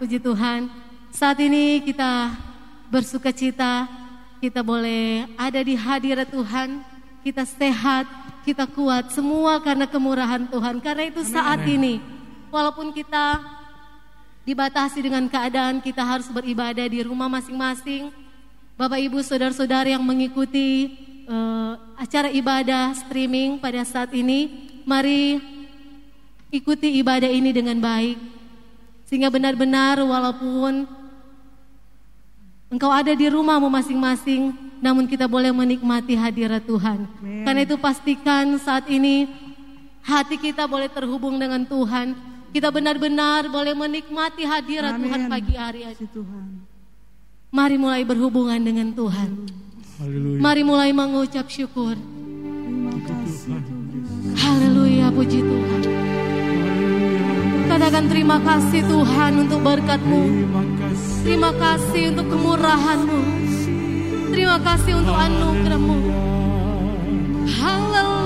puji Tuhan. Saat ini kita bersuka cita, kita boleh ada di hadirat Tuhan, kita sehat, kita kuat, semua karena kemurahan Tuhan. Karena itu saat ini, walaupun kita dibatasi dengan keadaan, kita harus beribadah di rumah masing-masing. Bapak Ibu saudara-saudara yang mengikuti uh, acara ibadah streaming pada saat ini, mari ikuti ibadah ini dengan baik. Sehingga benar-benar walaupun engkau ada di rumahmu masing-masing, namun kita boleh menikmati hadirat Tuhan. Amen. Karena itu pastikan saat ini hati kita boleh terhubung dengan Tuhan. Kita benar-benar boleh menikmati hadirat Amen. Tuhan pagi hari ini. Tuhan. Mari mulai berhubungan dengan Tuhan. Haleluya. Mari mulai mengucap syukur. Haleluya, puji Tuhan. Katakan terima kasih Tuhan untuk berkatmu. Terima kasih untuk kemurahanmu. Terima kasih untuk anugerahmu. Haleluya.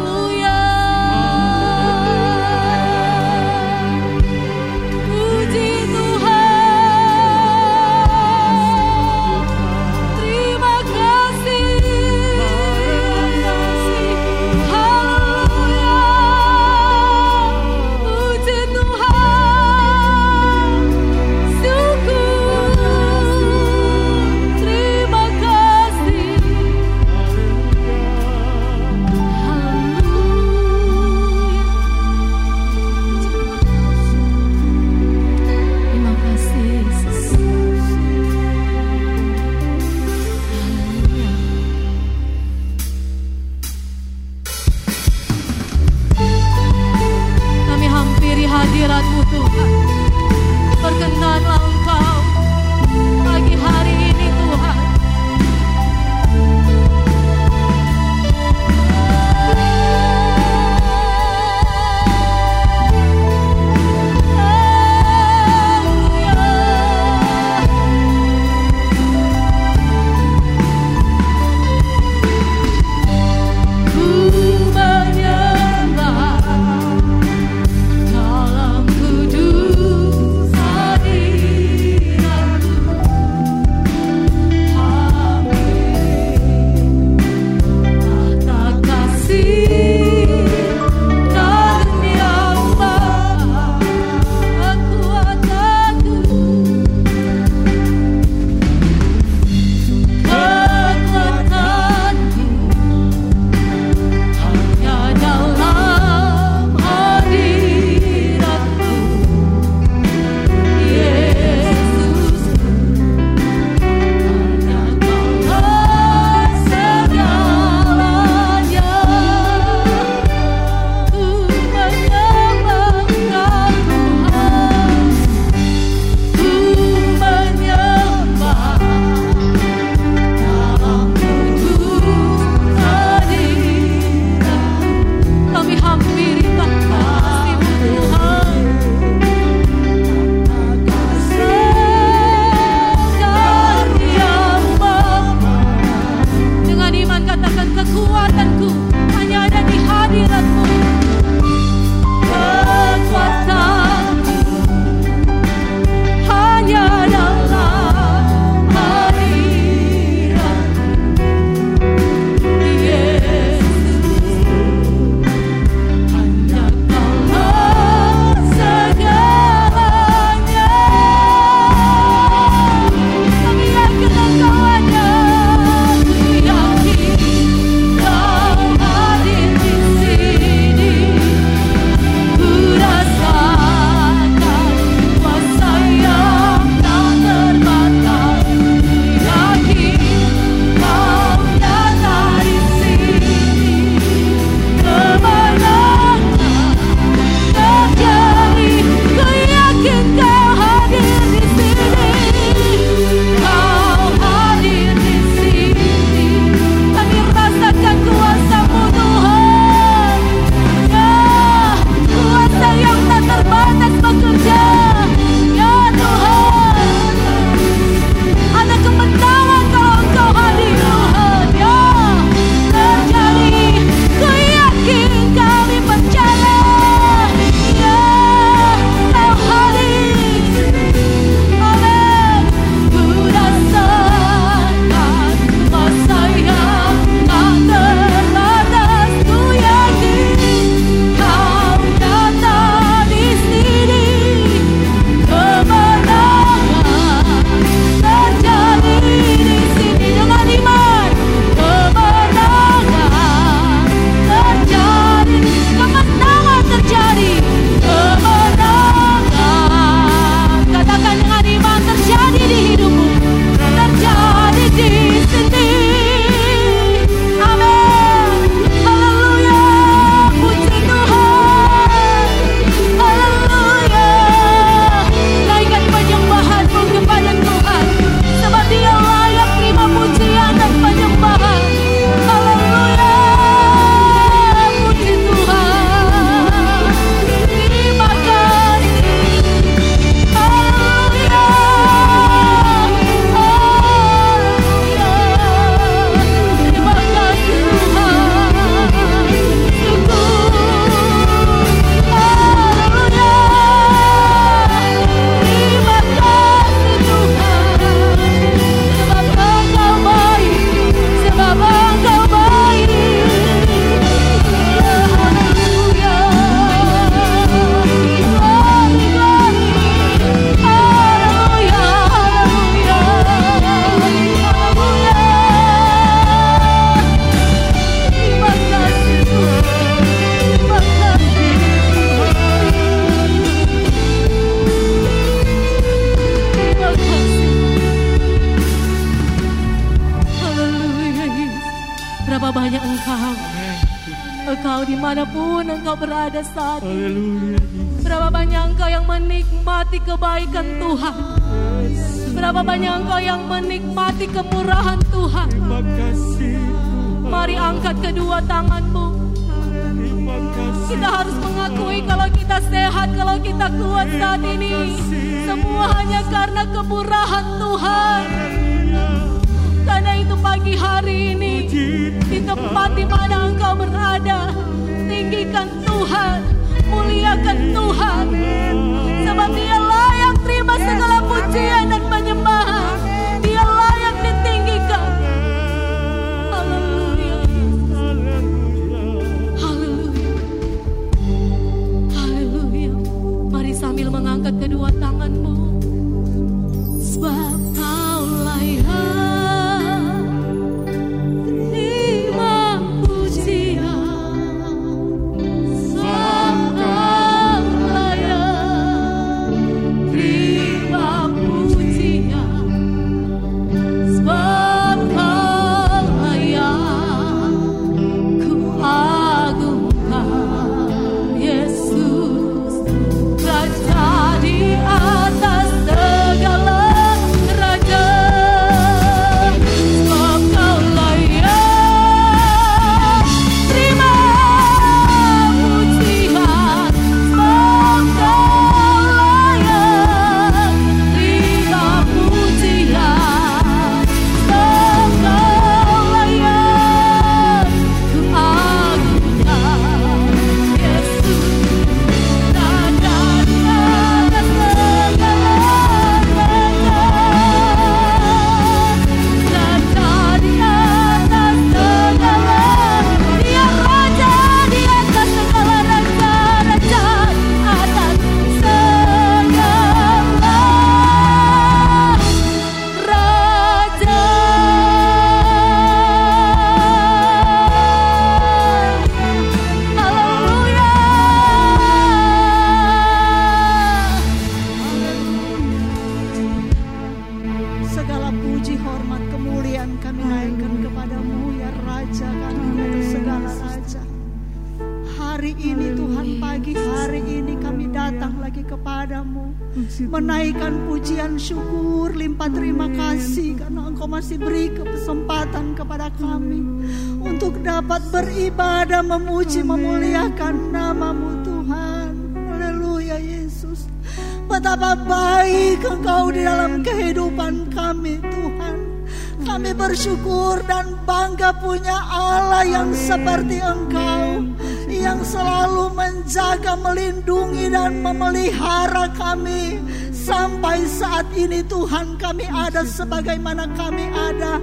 Ini Tuhan kami ada sebagaimana kami ada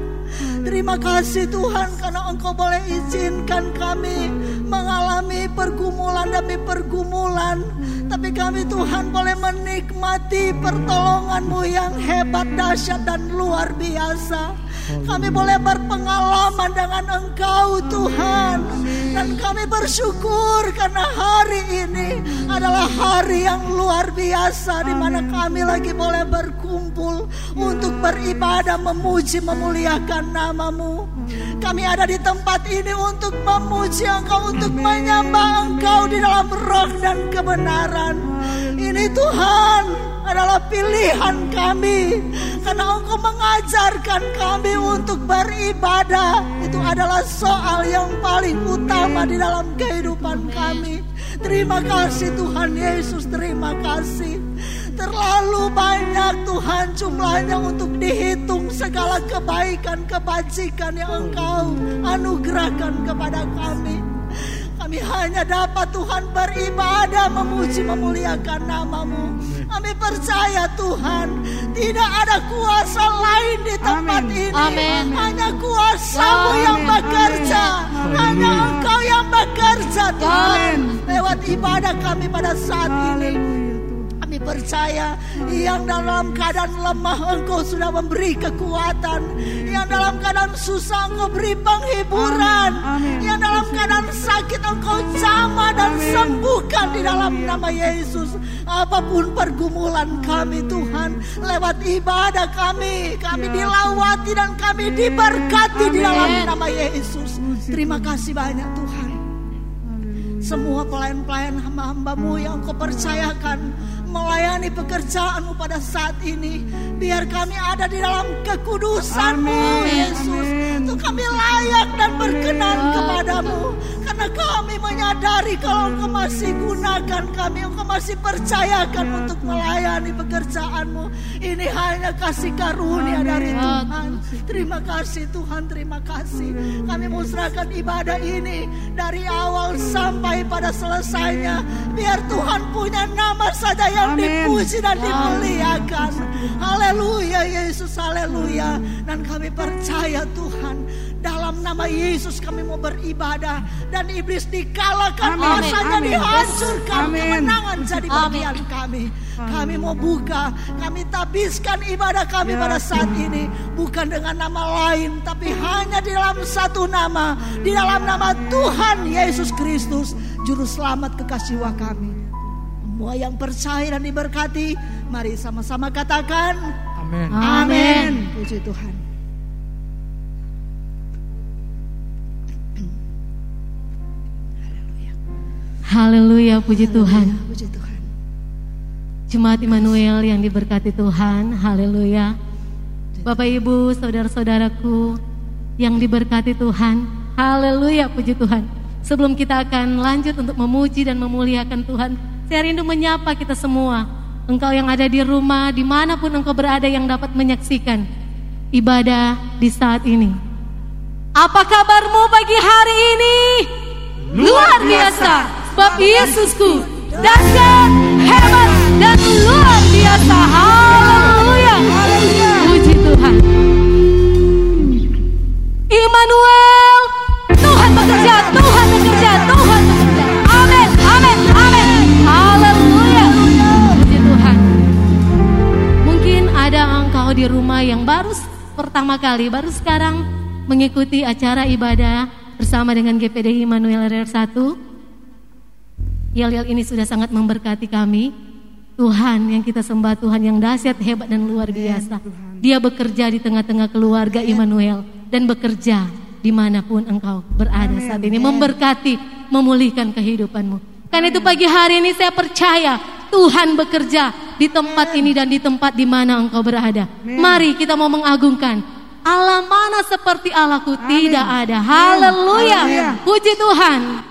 Terima kasih Tuhan karena Engkau boleh izinkan kami mengalami pergumulan demi pergumulan. Tapi kami Tuhan boleh menikmati pertolongan-Mu yang hebat, dahsyat dan luar biasa. Kami boleh berpengalaman dengan Engkau Tuhan. Dan kami bersyukur karena hari ini adalah hari yang luar biasa di mana kami lagi boleh berkumpul untuk beribadah, memuji, memuliakan namamu. Kami ada di tempat ini untuk memuji Engkau, untuk menyembah Engkau di dalam roh dan kebenaran. Ini Tuhan adalah pilihan kami karena Engkau mengajarkan kami untuk beribadah. Itu adalah soal yang paling utama di dalam kehidupan kami. Terima kasih Tuhan Yesus, terima kasih. Terlalu banyak Tuhan jumlahnya untuk dihitung segala kebaikan, kebajikan yang Engkau anugerahkan kepada kami. Kami hanya dapat Tuhan beribadah, memuji, memuliakan namamu. Kami percaya Tuhan, tidak ada kuasa lain di tempat Amin. ini. Amin. Hanya kuasamu yang Amin. bekerja. Hanya Engkau yang bekerja Tuhan. Amin. Lewat ibadah kami pada saat ini. Percaya yang dalam keadaan lemah engkau sudah memberi kekuatan. Yang dalam keadaan susah engkau beri penghiburan. Amin. Amin. Yang dalam keadaan sakit engkau jamah dan Amin. sembuhkan di dalam nama Yesus. Apa pun pergumulan kami Tuhan. Lewat ibadah kami. Kami Ya, dilawati dan kami diberkati di dalam nama Yesus. Terima kasih banyak Tuhan. semua pelayan-pelayan hamba-hambamu yang kau percayakan melayani pekerjaanmu pada saat ini. Biar kami ada di dalam kekudusanmu, Yesus. Untuk kami layak dan berkenan kepadamu. Karena kami menyadari kalau engkau masih gunakan kami, engkau masih percayakan untuk melayani pekerjaanmu. Ini hanya kasih karunia dari Tuhan. Terima kasih Tuhan, terima kasih. Kami mau serahkan ibadah ini dari awal sampai pada selesainya. Biar Tuhan punya nama saja yang yang dipuji dan dimuliakan. Haleluya Yesus, haleluya. Dan kami percaya Tuhan, dalam nama Yesus kami mau beribadah dan iblis dikalahkan, kuasanya dihancurkan, Amin. kemenangan jadi bagian kami. Kami mau buka, kami tabiskan ibadah kami ya, pada saat ini bukan dengan nama lain, tapi hanya di dalam satu nama, di dalam nama Tuhan Yesus Kristus, Juru Selamat kekasih kami. Semua yang percaya dan diberkati, mari sama-sama katakan Amin. Amin. Puji Tuhan. Haleluya, puji Tuhan. Puji Tuhan. Jemaat Immanuel yang diberkati Tuhan, haleluya. Bapak Ibu, saudara-saudaraku yang diberkati Tuhan, haleluya, puji Tuhan. Sebelum kita akan lanjut untuk memuji dan memuliakan Tuhan, saya rindu menyapa kita semua. Engkau yang ada di rumah, di mana pun engkau berada yang dapat menyaksikan ibadah di saat ini. Apa kabarmu pagi hari ini? Luar biasa, sebab Yesusku dahsyat, hebat dan luar biasa. Haleluya. Puji Tuhan. Immanuel, Tuhan bekerja, Tuhan engkau di rumah yang baru pertama kali, baru sekarang mengikuti acara ibadah bersama dengan GPDI Manuel RR 1. Yel-yel ini sudah sangat memberkati kami. Tuhan yang kita sembah, Tuhan yang dahsyat, hebat dan luar biasa. Dia bekerja di tengah-tengah keluarga Immanuel dan bekerja di mana pun engkau berada saat ini. Memberkati, memulihkan kehidupanmu. Karena itu pagi hari ini saya percaya Tuhan bekerja di tempat ini dan di tempat di mana engkau berada. Mari kita mau mengagungkan Allah mana seperti Allahku tidak ada. Haleluya. Puji Tuhan.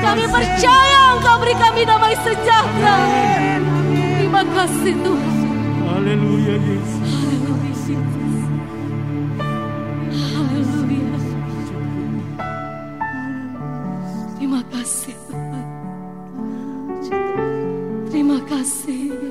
Kami percaya Engkau beri kami damai sejahtera. Terima kasih Tuhan. Haleluya Yesus. Haleluya. Terima kasih Terima kasih.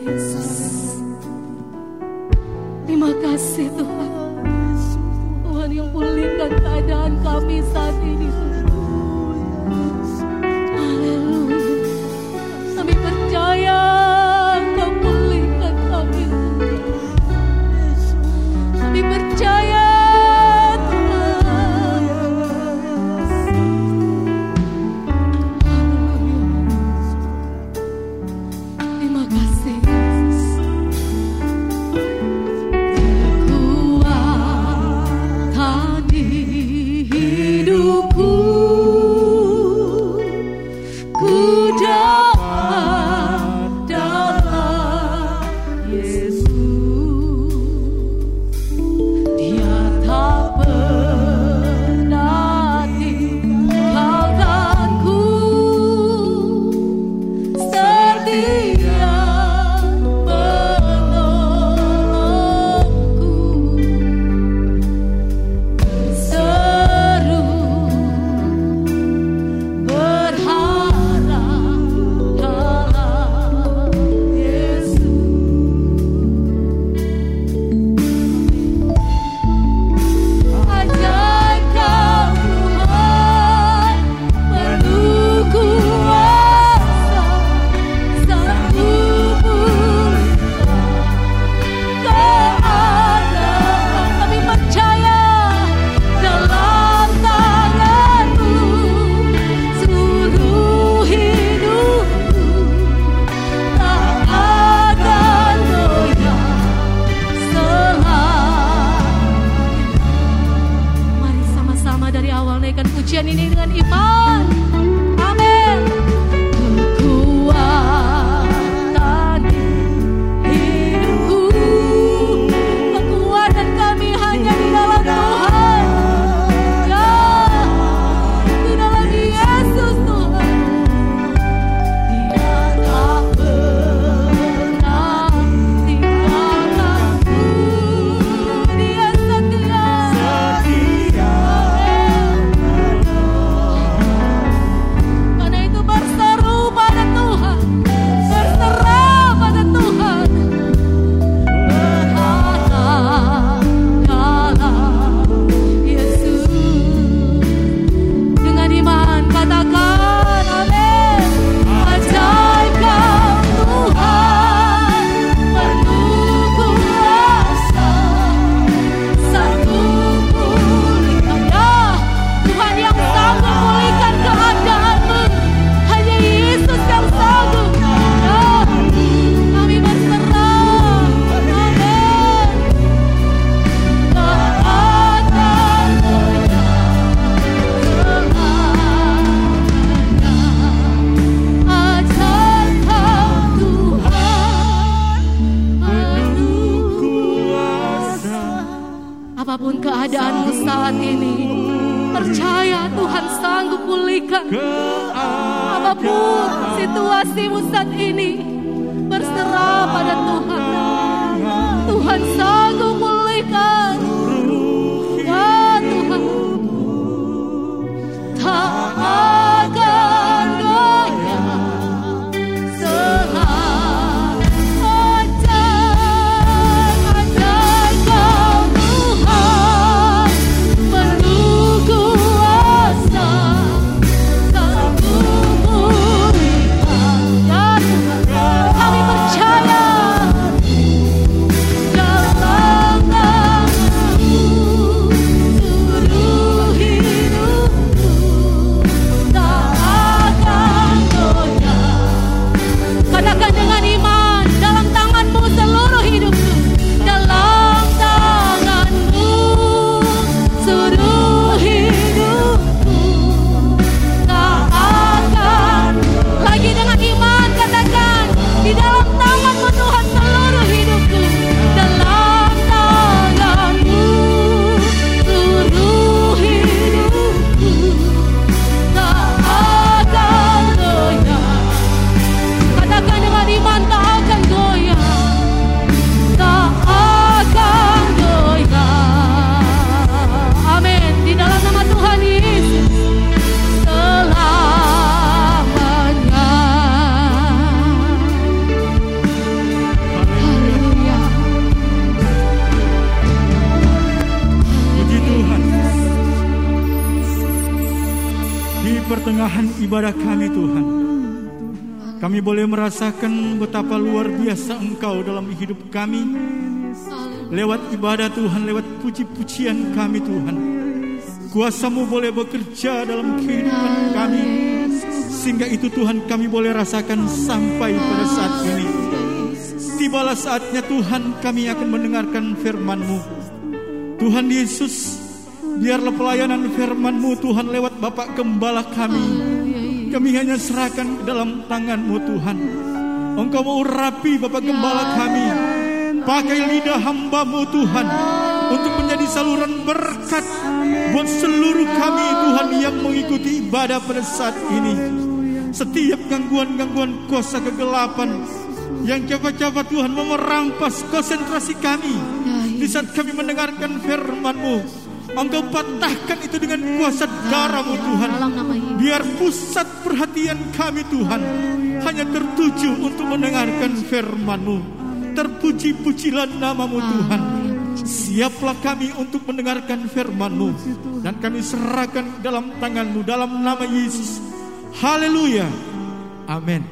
Kami boleh merasakan betapa luar biasa Engkau dalam hidup kami. Lewat ibadah Tuhan, lewat puji-pujian kami Tuhan. Kuasamu boleh bekerja dalam kehidupan kami. Sehingga itu Tuhan kami boleh rasakan sampai pada saat ini. Tibalah saatnya Tuhan kami akan mendengarkan firman-Mu. Tuhan Yesus, biarlah pelayanan firman-Mu Tuhan lewat Bapak Gembala kami. Kami hanya serahkan ke dalam tangan-Mu Tuhan. Engkau mau rapi Bapak Gembala kami. Pakai lidah hamba-Mu Tuhan. Untuk menjadi saluran berkat buat seluruh kami Tuhan yang mengikuti ibadah pada saat ini. Setiap gangguan-gangguan kuasa kegelapan yang coba-coba Tuhan mau merampas konsentrasi kami di saat kami mendengarkan firman-Mu. Engkau patahkan itu dengan kuasa darah-Mu Tuhan. Biar pusat perhatian kami Tuhan hanya tertuju untuk mendengarkan firman-Mu. Terpuji-pujilah namamu Tuhan. Siaplah kami untuk mendengarkan firman-Mu. Dan kami serahkan dalam tangan-Mu dalam nama Yesus. Haleluya. Amin.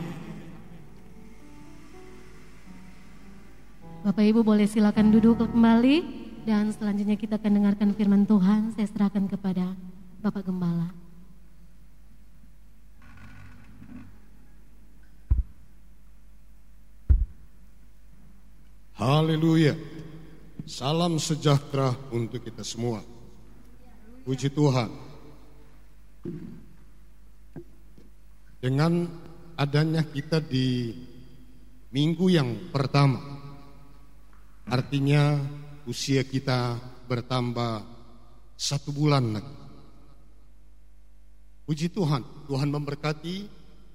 Bapak Ibu boleh silakan duduk kembali dan selanjutnya kita akan dengarkan firman Tuhan. Saya serahkan kepada Bapak Gembala. Haleluya. Salam sejahtera untuk kita semua. Puji Tuhan. Dengan adanya kita di minggu yang pertama, artinya usia kita bertambah satu bulan lagi. Puji Tuhan, Tuhan memberkati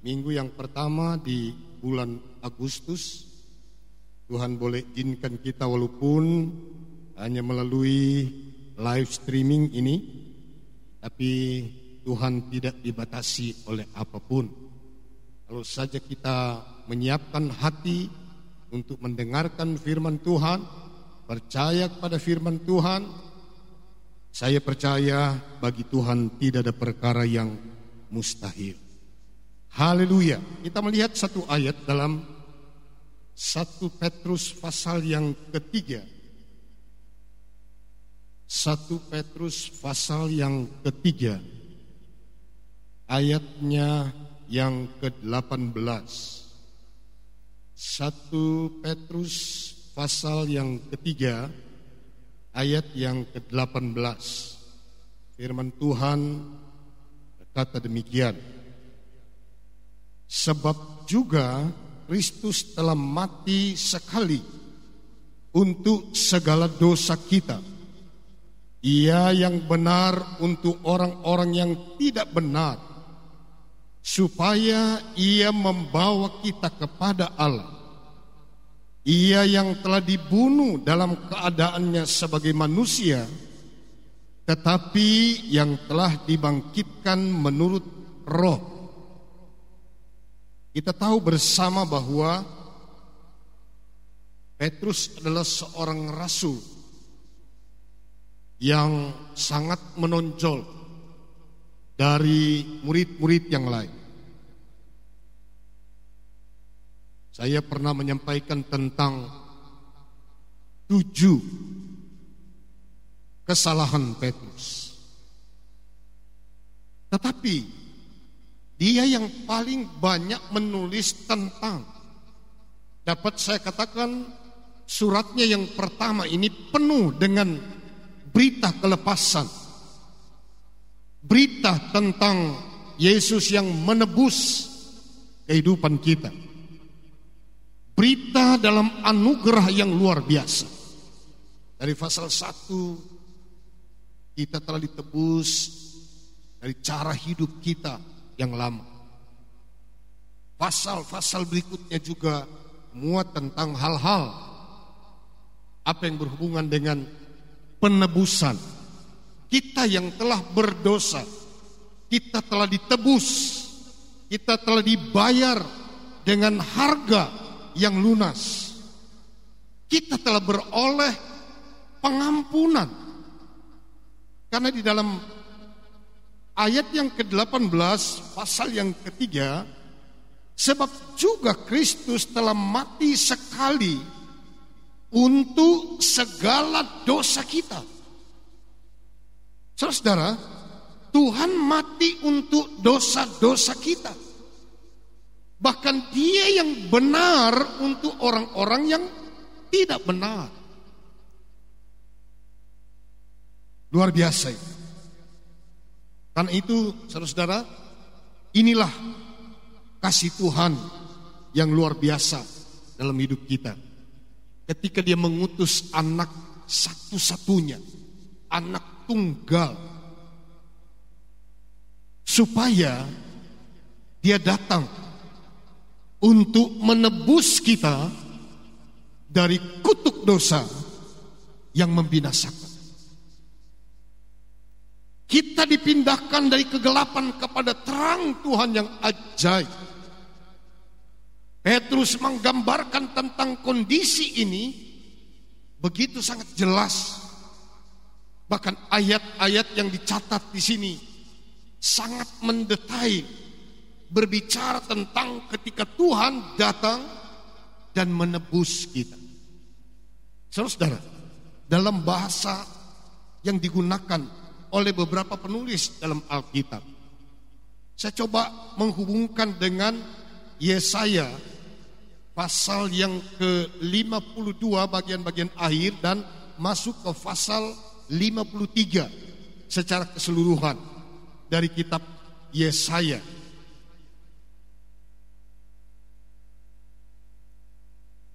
minggu yang pertama di bulan Agustus Tuhan boleh izinkan kita walaupun hanya melalui live streaming ini, tapi Tuhan tidak dibatasi oleh apa pun. Kalau saja kita menyiapkan hati untuk mendengarkan firman Tuhan, percaya kepada firman Tuhan, saya percaya bagi Tuhan tidak ada perkara yang mustahil. Haleluya. Kita melihat satu ayat dalam 1 Petrus pasal yang ketiga 1 Petrus pasal yang ketiga ayatnya yang ke-18 1 Petrus pasal yang ketiga ayat yang ke-18 firman Tuhan kata demikian sebab juga Kristus telah mati sekali untuk segala dosa kita. Ia yang benar untuk orang-orang yang tidak benar, supaya ia membawa kita kepada Allah. Ia yang telah dibunuh dalam keadaannya sebagai manusia, tetapi yang telah dibangkitkan menurut roh kita tahu bersama bahwa Petrus adalah seorang rasul yang sangat menonjol dari murid-murid yang lain. Saya pernah menyampaikan tentang tujuh kesalahan Petrus. Tetapi dia yang paling banyak menulis tentang dapat saya katakan suratnya yang pertama ini penuh dengan berita kelepasan. Berita tentang Yesus yang menebus kehidupan kita. Berita dalam anugerah yang luar biasa. Dari pasal 1 kita telah ditebus dari cara hidup kita yang lama. Pasal-pasal berikutnya juga muat tentang hal-hal apa yang berhubungan dengan penebusan. Kita yang telah berdosa, kita telah ditebus, kita telah dibayar dengan harga yang lunas. Kita telah beroleh pengampunan. Karena di dalam ayat yang ke-18 pasal yang ketiga sebab juga Kristus telah mati sekali untuk segala dosa kita. Saudara, Tuhan mati untuk dosa-dosa kita. Bahkan dia yang benar untuk orang-orang yang tidak benar. Luar biasa itu. Karena itu, saudara-saudara, inilah kasih Tuhan yang luar biasa dalam hidup kita. Ketika dia mengutus anak satu-satunya, anak tunggal, supaya dia datang untuk menebus kita dari kutuk dosa yang membinasakan. Kita dipindahkan dari kegelapan kepada terang Tuhan yang ajaib. Petrus menggambarkan tentang kondisi ini begitu sangat jelas. Bahkan ayat-ayat yang dicatat di sini sangat mendetail berbicara tentang ketika Tuhan datang dan menebus kita. Saudara, dalam bahasa yang digunakan oleh beberapa penulis dalam Alkitab. Saya coba menghubungkan dengan Yesaya pasal yang ke-52 bagian-bagian akhir dan masuk ke pasal 53 secara keseluruhan dari kitab Yesaya.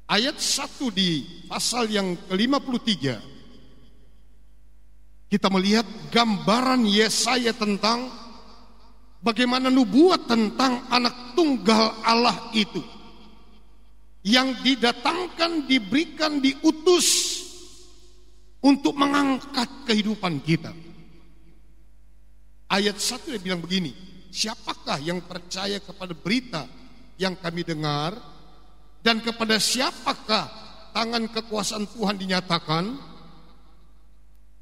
Ayat 1 di pasal yang ke-53 kita melihat gambaran Yesaya tentang bagaimana nubuat tentang anak tunggal Allah itu yang didatangkan, diberikan, diutus untuk mengangkat kehidupan kita. Ayat satu dia bilang begini, siapakah yang percaya kepada berita yang kami dengar dan kepada siapakah tangan kekuasaan Tuhan dinyatakan?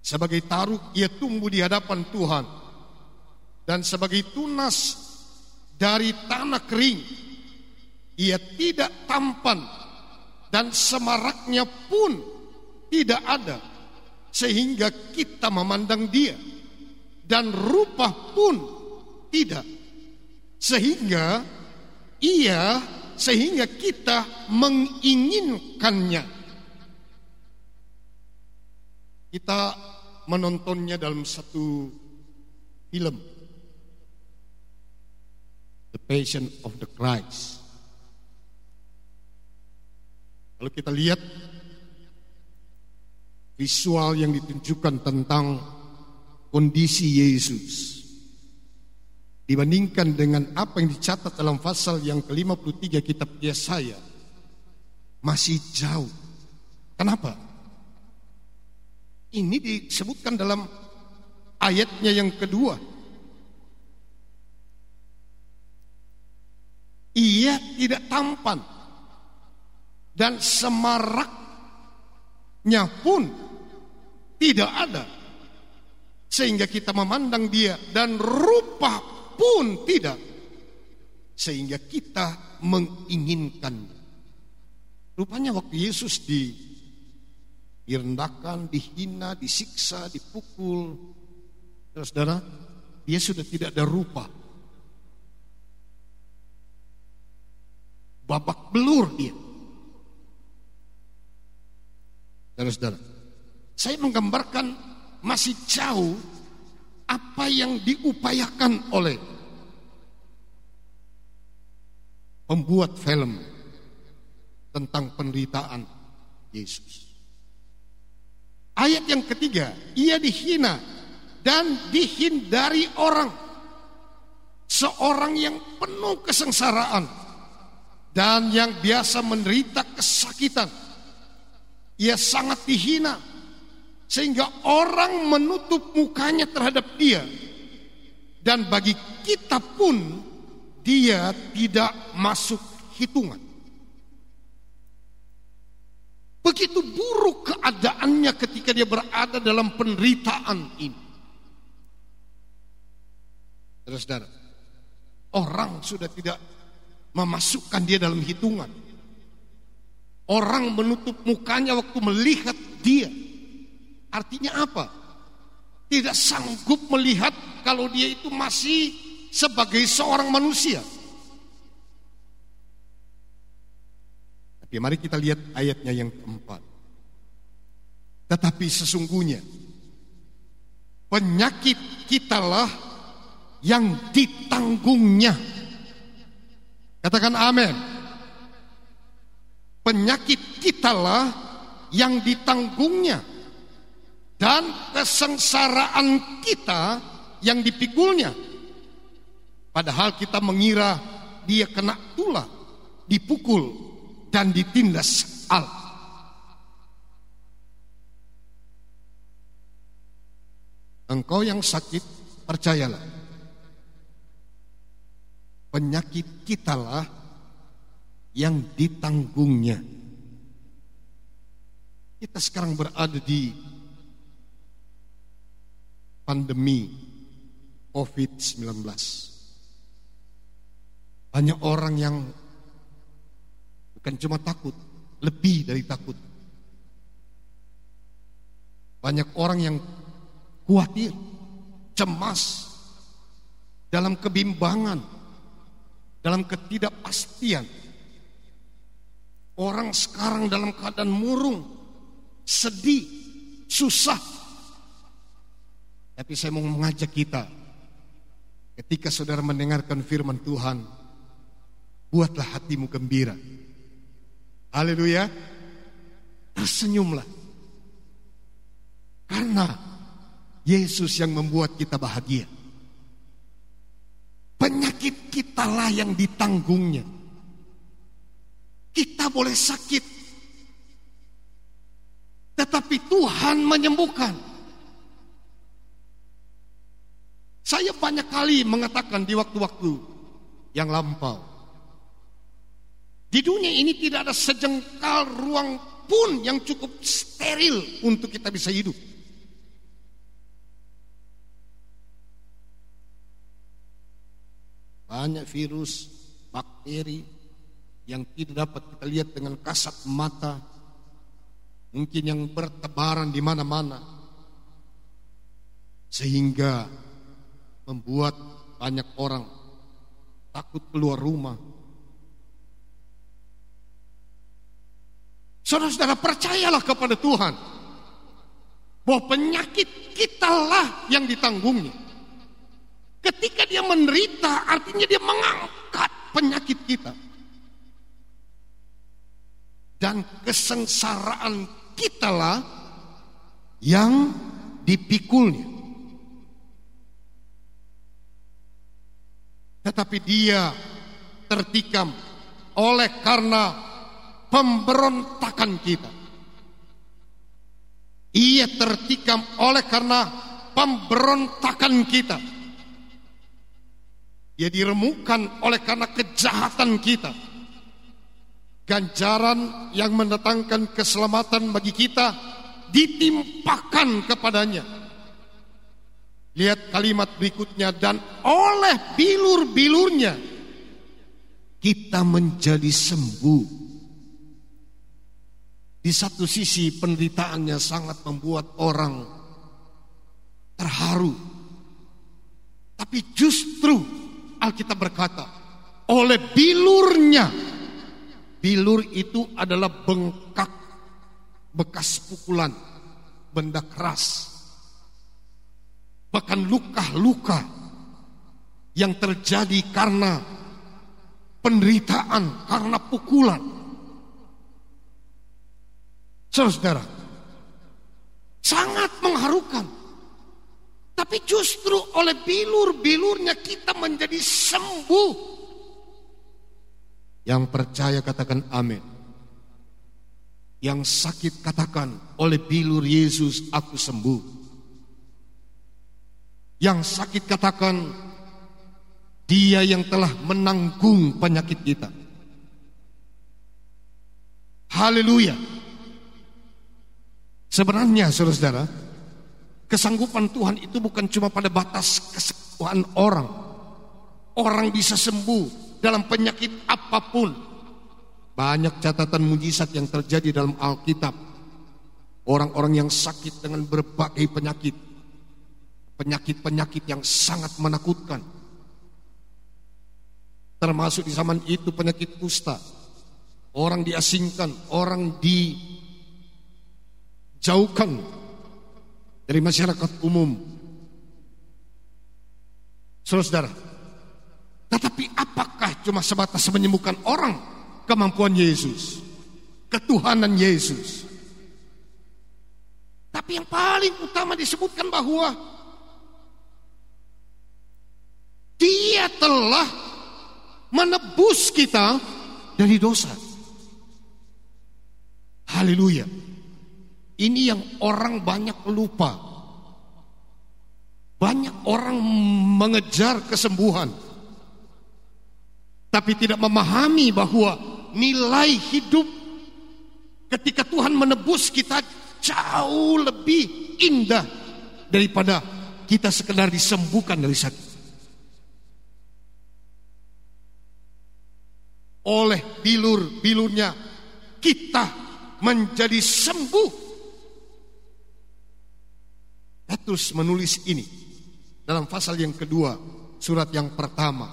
Sebagai taruh ia tumbuh di hadapan Tuhan. Dan sebagai tunas dari tanah kering. Ia tidak tampan. Dan semaraknya pun tidak ada. Sehingga kita memandang dia. Dan rupa pun tidak. Sehingga ia sehingga kita menginginkannya. Kita menontonnya dalam satu film The Passion of the Christ. Kalau kita lihat visual yang ditunjukkan tentang kondisi Yesus dibandingkan dengan apa yang dicatat dalam pasal yang ke-53 kitab Yesaya masih jauh. Kenapa? Ini disebutkan dalam ayatnya yang kedua. Ia tidak tampan dan semaraknya pun tidak ada sehingga kita memandang dia dan rupa pun tidak sehingga kita menginginkan rupanya waktu Yesus di direndahkan, dihina, disiksa, dipukul. Saudara, dia sudah tidak ada rupa. Babak belur dia. Saudara-saudara, saya menggambarkan masih jauh apa yang diupayakan oleh pembuat film tentang penderitaan Yesus. Ayat yang ketiga, ia dihina dan dihindari orang. Seorang yang penuh kesengsaraan dan yang biasa menderita kesakitan. Ia sangat dihina sehingga orang menutup mukanya terhadap dia. Dan bagi kita pun dia tidak masuk hitungan. Begitu buruk keadaannya ketika dia berada dalam penderitaan ini. Saudara-saudara, orang sudah tidak memasukkan dia dalam hitungan. Orang menutup mukanya waktu melihat dia. Artinya apa? Tidak sanggup melihat kalau dia itu masih sebagai seorang manusia. Tapi mari kita lihat ayatnya yang keempat. Tetapi sesungguhnya penyakit kitalah yang ditanggungnya. Katakan amin. Penyakit kitalah yang ditanggungnya dan kesengsaraan kita yang dipikulnya. Padahal kita mengira dia kena tulah, dipukul dan ditindas al. Engkau yang sakit, percayalah. Penyakit kitalah yang ditanggungnya. Kita sekarang berada di pandemi COVID-19. Banyak orang yang bukan cuma takut, lebih dari takut. Banyak orang yang khawatir, cemas, dalam kebimbangan, dalam ketidakpastian. Orang sekarang dalam keadaan murung, sedih, susah. Tapi saya mau mengajak kita, ketika saudara mendengarkan firman Tuhan, buatlah hatimu gembira. Haleluya. Tersenyumlah. Karena Yesus yang membuat kita bahagia. Penyakit kitalah yang ditanggungnya. Kita boleh sakit. Tetapi Tuhan menyembuhkan. Saya banyak kali mengatakan di waktu-waktu yang lampau. Di dunia ini tidak ada sejengkal ruang pun yang cukup steril untuk kita bisa hidup. Banyak virus, bakteri yang tidak dapat kita lihat dengan kasat mata. Mungkin yang bertebaran di mana-mana. Sehingga membuat banyak orang takut keluar rumah. Saudara-saudara percayalah kepada Tuhan bahwa penyakit kitalah yang ditanggungnya. Ketika dia menderita, artinya dia mengangkat penyakit kita. Dan kesengsaraan kitalah yang dipikulnya. Tetapi dia tertikam oleh karena pemberontakan kita. Ia tertikam oleh karena pemberontakan kita. Ia diremukkan oleh karena kejahatan kita. Ganjaran yang mendatangkan keselamatan bagi kita ditimpakan kepadanya. Lihat kalimat berikutnya dan oleh bilur-bilurnya kita menjadi sembuh. Di satu sisi penderitaannya sangat membuat orang terharu. Tapi justru Alkitab berkata, oleh bilurnya, bilur itu adalah bengkak, bekas pukulan, benda keras, bahkan luka-luka yang terjadi karena penderitaan, karena pukulan. Saudara, sangat mengharukan. Tapi justru oleh bilur-bilurnya kita menjadi sembuh. Yang percaya katakan amin. Yang sakit katakan oleh bilur Yesus aku sembuh. Yang sakit katakan dia yang telah menanggung penyakit kita. Haleluya. Sebenarnya saudara-saudara, kesanggupan Tuhan itu bukan cuma pada batas kesanggupan orang. Orang bisa sembuh dalam penyakit apa pun. Banyak catatan mujizat yang terjadi dalam Alkitab. Orang-orang yang sakit dengan berbagai penyakit. Penyakit-penyakit yang sangat menakutkan. Termasuk di zaman itu penyakit kusta. Orang diasingkan, orang dijauhkan dari masyarakat umum. Saudara, tetapi apakah cuma sebatas menyembuhkan orang? kemampuan Yesus, ketuhanan Yesus. Tapi yang paling utama disebutkan bahwa Dia telah menebus kita dari dosa. Haleluya. Ini yang orang banyak lupa. Banyak orang mengejar kesembuhan. Tapi tidak memahami bahwa nilai hidup ketika Tuhan menebus kita jauh lebih indah daripada kita sekedar disembuhkan dari sakit. Oleh bilur-bilurnya kita menjadi sembuh. Petrus menulis ini dalam pasal yang kedua, surat yang pertama.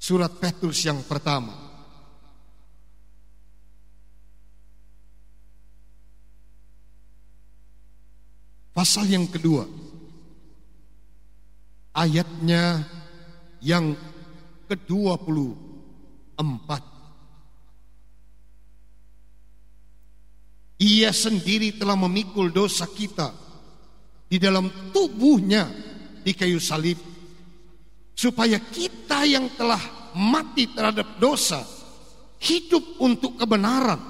Surat Petrus yang pertama. Pasal yang kedua Ayatnya yang ke-24 Ia sendiri telah memikul dosa kita di dalam tubuhnya di kayu salib supaya kita yang telah mati terhadap dosa hidup untuk kebenaran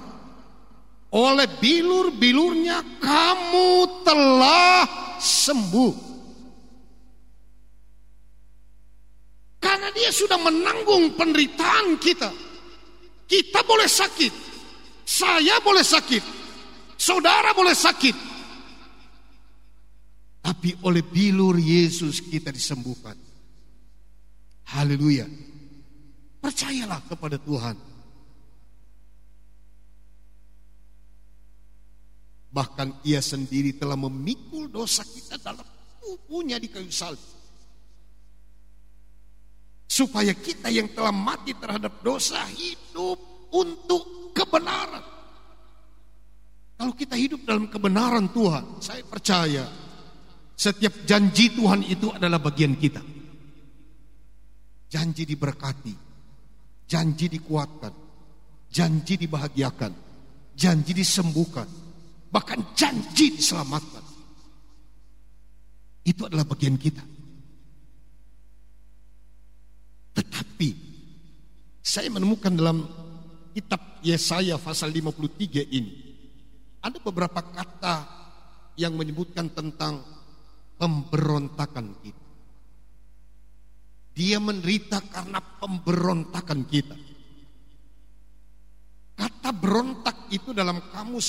oleh bilur-bilurnya kamu telah sembuh. Karena dia sudah menanggung penderitaan kita. Kita boleh sakit. Saya boleh sakit. Saudara boleh sakit. Tapi oleh bilur Yesus kita disembuhkan. Haleluya. Percayalah kepada Tuhan. Bahkan ia sendiri telah memikul dosa kita dalam tubuhnya di kayu salib. Supaya kita yang telah mati terhadap dosa hidup untuk kebenaran. Kalau kita hidup dalam kebenaran Tuhan, saya percaya setiap janji Tuhan itu adalah bagian kita. Janji diberkati, janji dikuatkan, janji dibahagiakan, janji disembuhkan, bahkan janji diselamatkan. Itu adalah bagian kita. Tetapi saya menemukan dalam kitab Yesaya pasal 53 ini ada beberapa kata yang menyebutkan tentang pemberontakan kita. Dia menderita karena pemberontakan kita. Kata berontak itu dalam kamus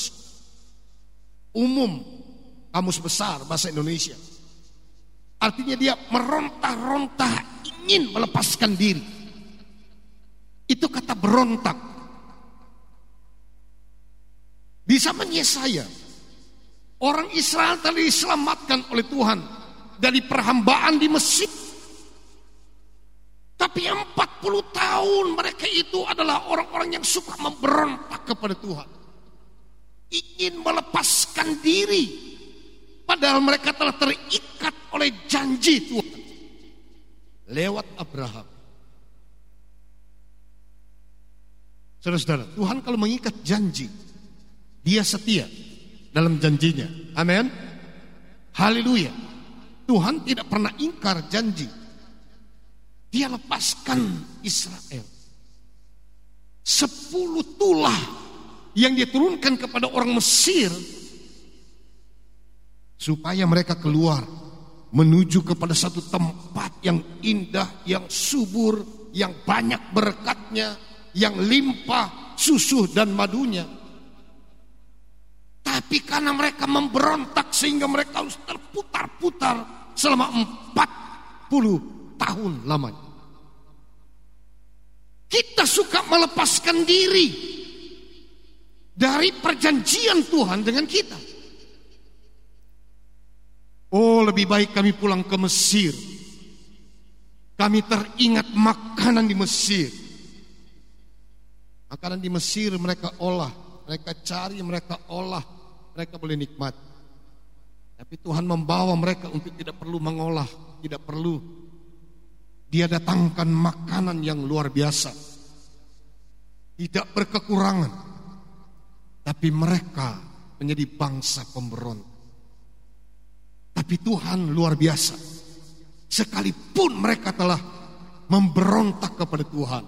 umum kamus besar bahasa Indonesia. Artinya dia meronta-ronta ingin melepaskan diri. Itu kata berontak. Di zaman Yesaya, orang Israel telah diselamatkan oleh Tuhan dari perhambaan di Mesir. Tapi 40 tahun mereka itu adalah orang-orang yang suka memberontak kepada Tuhan ingin melepaskan diri padahal mereka telah terikat oleh janji Tuhan lewat Abraham. Saudara-saudara, Tuhan kalau mengikat janji, dia setia dalam janjinya. Amin. Haleluya. Tuhan tidak pernah ingkar janji. Dia lepaskan Israel. Sepuluh tulah yang dia turunkan kepada orang Mesir supaya mereka keluar menuju kepada satu tempat yang indah, yang subur, yang banyak berkatnya, yang limpah susu dan madunya. Tapi karena mereka memberontak sehingga mereka harus terputar-putar selama 40 tahun lamanya. Kita suka melepaskan diri dari perjanjian Tuhan dengan kita. Oh, lebih baik kami pulang ke Mesir. Kami teringat makanan di Mesir. Makanan di Mesir mereka olah, mereka cari, mereka olah, mereka boleh nikmat. Tapi Tuhan membawa mereka untuk tidak perlu mengolah, tidak perlu dia datangkan makanan yang luar biasa. Tidak berkekurangan. Tapi mereka menjadi bangsa pemberontak. Tapi Tuhan luar biasa. Sekalipun mereka telah memberontak kepada Tuhan.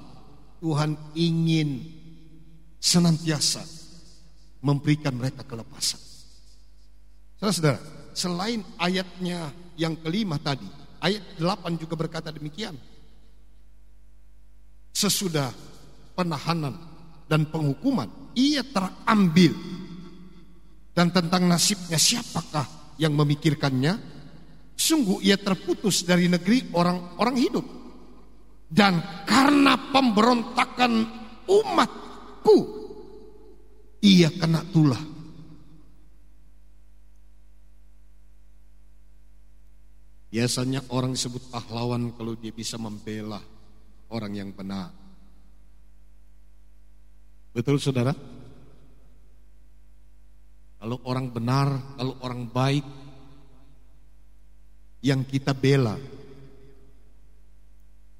Tuhan ingin senantiasa memberikan mereka kelepasan. Saudara-saudara, selain ayatnya yang kelima tadi, Ayat 8 juga berkata demikian. Sesudah penahanan dan penghukuman, ia terambil. Dan tentang nasibnya siapakah yang memikirkannya? Sungguh ia terputus dari negeri orang-orang hidup. Dan karena pemberontakan umatku, ia kena tulah Biasanya orang disebut pahlawan kalau dia bisa membela orang yang benar. Betul saudara? Kalau orang benar, kalau orang baik, yang kita bela,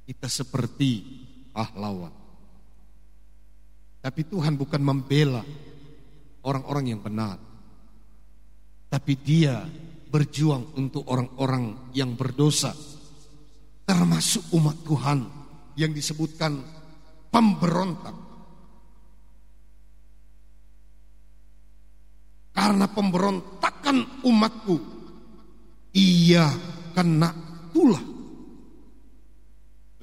kita seperti pahlawan. Tapi Tuhan bukan membela orang-orang yang benar. Tapi dia berjuang untuk orang-orang yang berdosa, termasuk umat Tuhan yang disebutkan pemberontak. Karena pemberontakan umatku, ia kena tulah.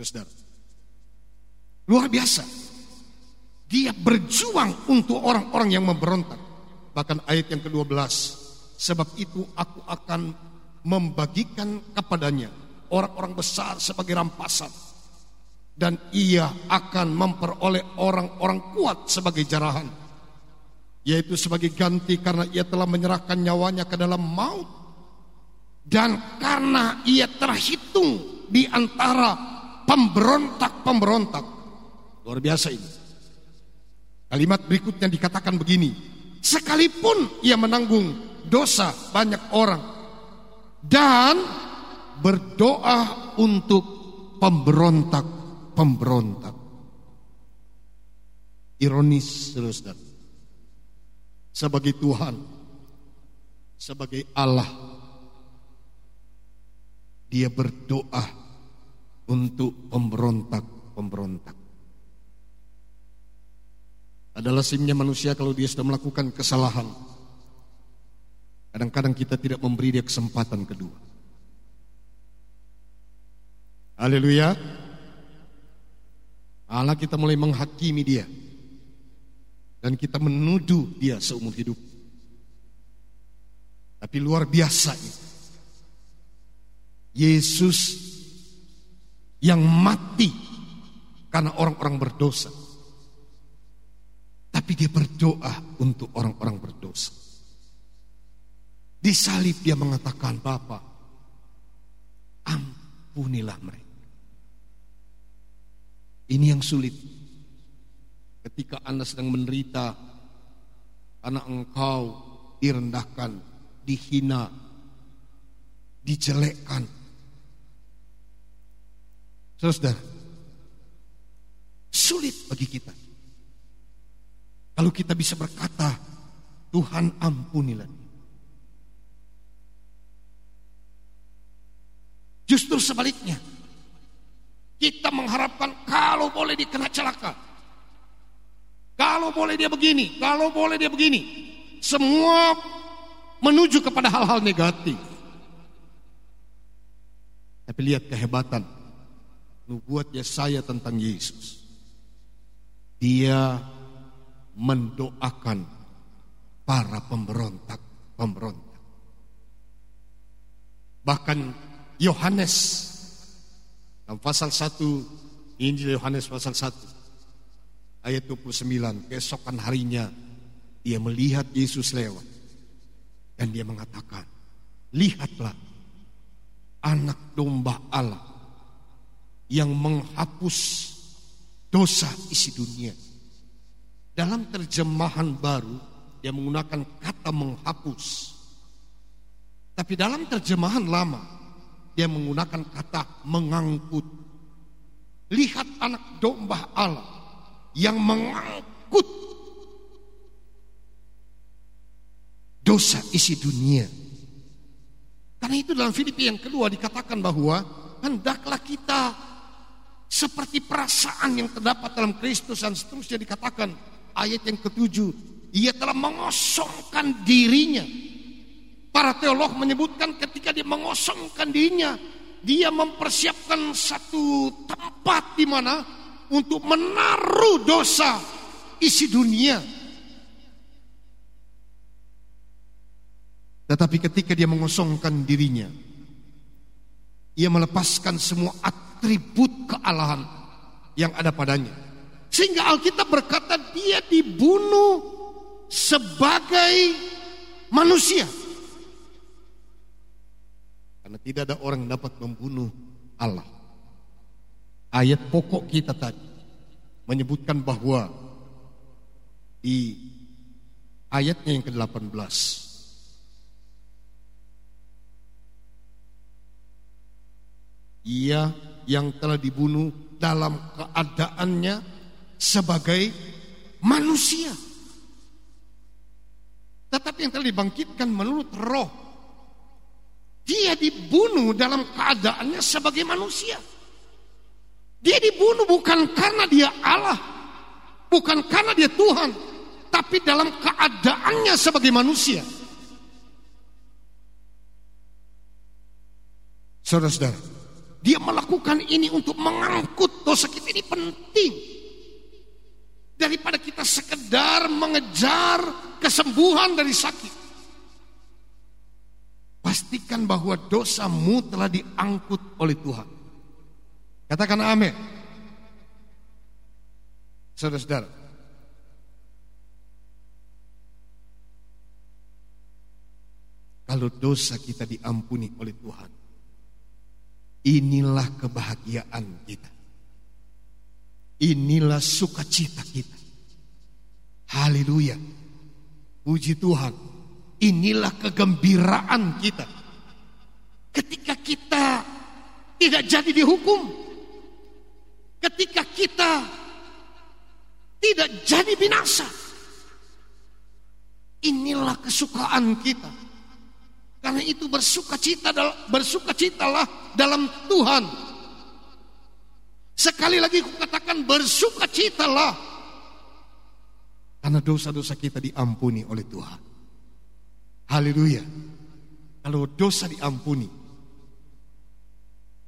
Saudara, luar biasa. Dia berjuang untuk orang-orang yang memberontak. Bahkan ayat yang ke-12 Sebab itu aku akan membagikan kepadanya orang-orang besar sebagai rampasan. Dan ia akan memperoleh orang-orang kuat sebagai jarahan. Yaitu sebagai ganti karena ia telah menyerahkan nyawanya ke dalam maut. Dan karena ia terhitung di antara pemberontak-pemberontak. Luar biasa ini. Kalimat berikutnya dikatakan begini. Sekalipun ia menanggung dosa banyak orang dan berdoa untuk pemberontak-pemberontak. Ironis saudara. Sebagai Tuhan, sebagai Allah, dia berdoa untuk pemberontak-pemberontak. Adalah simnya manusia kalau dia sudah melakukan kesalahan Kadang-kadang kita tidak memberi dia kesempatan kedua. Haleluya. Allah kita mulai menghakimi dia. Dan kita menuduh dia seumur hidup. Tapi luar biasa itu. Yesus yang mati karena orang-orang berdosa. Tapi dia berdoa untuk orang-orang berdosa. Di salib dia mengatakan, Bapa, ampunilah mereka. Ini yang sulit. Ketika Anda sedang menderita, karena engkau direndahkan, dihina, dijelekkan. Saudara, sulit bagi kita. Kalau kita bisa berkata, Tuhan ampunilah Justru sebaliknya. Kita mengharapkan kalau boleh dikena celaka. Kalau boleh dia begini, kalau boleh dia begini. Semua menuju kepada hal-hal negatif. Tapi lihat kehebatan nubuat Yesaya tentang Yesus. Dia mendoakan para pemberontak-pemberontak. Bahkan Yohanes Dalam pasal 1 Injil Yohanes pasal 1 ayat 29 keesokan harinya dia melihat Yesus lewat dan dia mengatakan lihatlah anak domba Allah yang menghapus dosa isi dunia. Dalam terjemahan baru dia menggunakan kata menghapus. Tapi dalam terjemahan lama dia menggunakan kata mengangkut. Lihat anak domba Allah yang mengangkut dosa isi dunia. Karena itu dalam Filipi yang kedua dikatakan bahwa hendaklah kita seperti perasaan yang terdapat dalam Kristus dan seterusnya dikatakan ayat yang ketujuh ia telah mengosongkan dirinya para teolog menyebutkan ketika dia mengosongkan dirinya dia mempersiapkan satu tempat di mana untuk menaruh dosa isi dunia Tetapi ketika dia mengosongkan dirinya, ia melepaskan semua atribut kealahan yang ada padanya. Sehingga Alkitab berkata dia dibunuh sebagai manusia. Karena tidak ada orang yang dapat membunuh Allah. Ayat pokok kita tadi menyebutkan bahwa di ayatnya yang ke-18 Ia yang telah dibunuh dalam keadaannya sebagai manusia. Tetapi yang telah dibangkitkan menurut roh. Dia dibunuh dalam keadaannya sebagai manusia. Dia dibunuh bukan karena dia Allah. Bukan karena dia Tuhan. Tapi dalam keadaannya sebagai manusia. Saudara-saudara, dia melakukan ini untuk mengangkut dosa kita ini penting. Daripada kita sekedar mengejar kesembuhan dari sakit. Pastikan bahwa dosamu telah diangkut oleh Tuhan. Katakan amin. Saudara-saudara. Kalau dosa kita diampuni oleh Tuhan Inilah kebahagiaan kita. Inilah sukacita kita. Haleluya. Puji Tuhan. Inilah kegembiraan kita. Ketika kita tidak jadi dihukum. Ketika kita tidak jadi binasa. Inilah kesukaan kita. Karena itu bersukacita bersukacitalah dalam Tuhan. Sekali lagi aku katakan bersukacitalah. Karena dosa-dosa kita diampuni oleh Tuhan. Haleluya. Kalau dosa diampuni,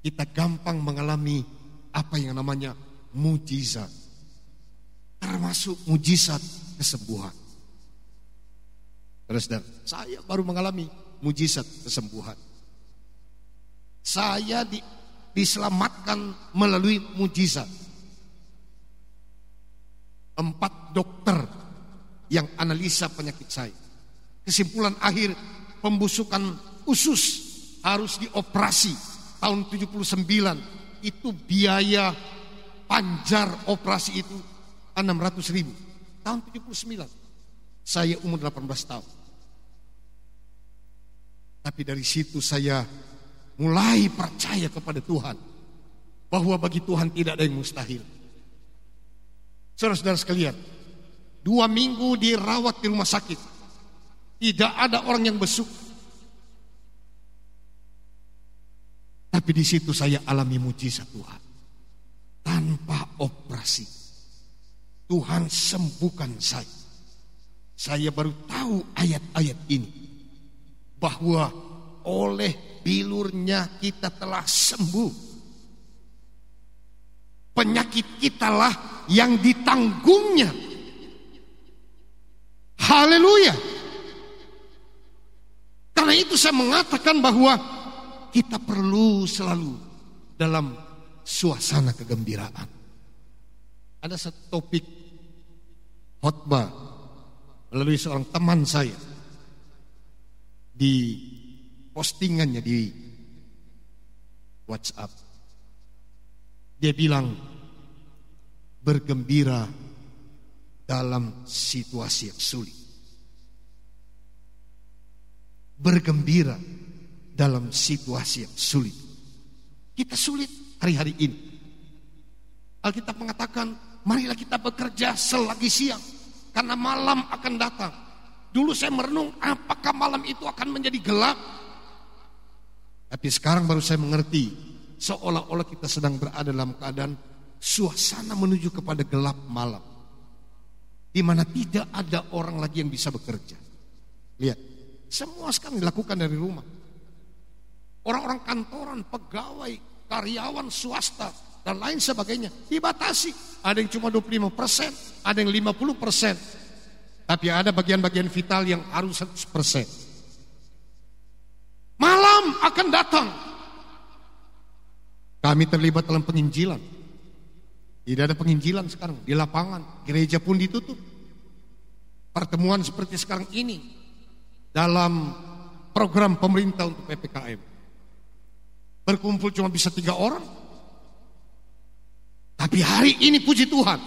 kita gampang mengalami apa yang namanya mujizat. Termasuk mujizat kesembuhan. Terus saya baru mengalami mujizat kesembuhan. Saya di, diselamatkan melalui mujizat. Empat dokter yang analisa penyakit saya. Kesimpulan akhir pembusukan usus harus dioperasi tahun 79 itu biaya panjar operasi itu 600 ribu tahun 79 saya umur 18 tahun tapi dari situ saya mulai percaya kepada Tuhan. Bahwa bagi Tuhan tidak ada yang mustahil. Saudara-saudara sekalian, dua minggu dirawat di rumah sakit. Tidak ada orang yang besuk. Tapi di situ saya alami mujizat Tuhan. Tanpa operasi. Tuhan sembuhkan saya. Saya baru tahu ayat-ayat ini bahwa oleh bilurnya kita telah sembuh. Penyakit kitalah yang ditanggungnya. Haleluya. Karena itu saya mengatakan bahwa kita perlu selalu dalam suasana kegembiraan. Ada satu topik khotbah melalui seorang teman saya di postingannya di WhatsApp. Dia bilang bergembira dalam situasi yang sulit. Bergembira dalam situasi yang sulit. Kita sulit hari-hari ini. Alkitab mengatakan, marilah kita bekerja selagi siang. Karena malam akan datang. Dulu saya merenung, apakah malam itu akan menjadi gelap? Tapi sekarang baru saya mengerti, seolah-olah kita sedang berada dalam keadaan suasana menuju kepada gelap malam. Di mana tidak ada orang lagi yang bisa bekerja. Lihat, semua sekarang dilakukan dari rumah. Orang-orang kantoran, pegawai, karyawan swasta, dan lain sebagainya dibatasi. Ada yang cuma 25 persen, ada yang 50 persen. Tapi ada bagian-bagian vital yang harus 100 persen. Malam akan datang. Kami terlibat dalam penginjilan. Tidak ada penginjilan sekarang di lapangan. Gereja pun ditutup. Pertemuan seperti sekarang ini dalam program pemerintah untuk PPKM. Berkumpul cuma bisa tiga orang. Tapi hari ini puji Tuhan.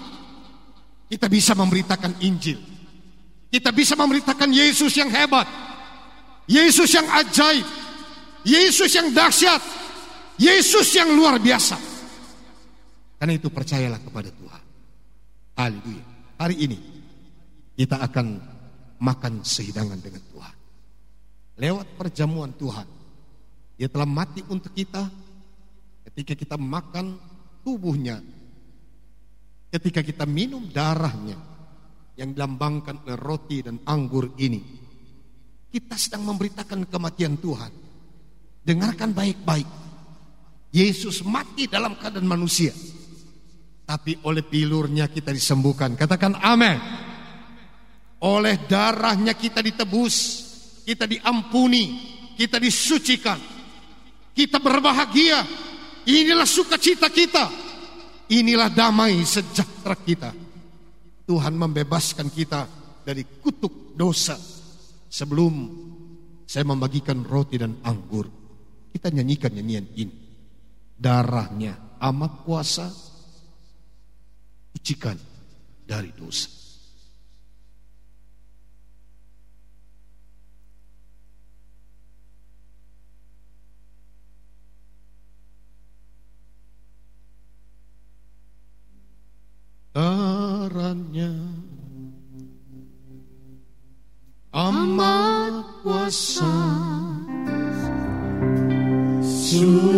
Kita bisa memberitakan Injil. Kita bisa memberitakan Yesus yang hebat. Yesus yang ajaib. Yesus yang dahsyat. Yesus yang luar biasa. Karena itu percayalah kepada Tuhan. Haleluya. Hari ini kita akan makan sehidangan dengan Tuhan. Lewat perjamuan Tuhan. Dia telah mati untuk kita ketika kita makan tubuhnya. Ketika kita minum darahnya yang dilambangkan oleh roti dan anggur ini. Kita sedang memberitakan kematian Tuhan. Dengarkan baik-baik. Yesus mati dalam keadaan manusia tapi oleh pilurnya kita disembuhkan. Katakan amin. Oleh darahnya kita ditebus, kita diampuni, kita disucikan. Kita berbahagia. Inilah sukacita kita. Inilah damai sejahtera kita. Tuhan membebaskan kita dari kutuk dosa. Sebelum saya membagikan roti dan anggur, kita nyanyikan nyanyian ini. Darahnya amat kuasa, sucikan dari dosa. Darahnya amat kuasa. suci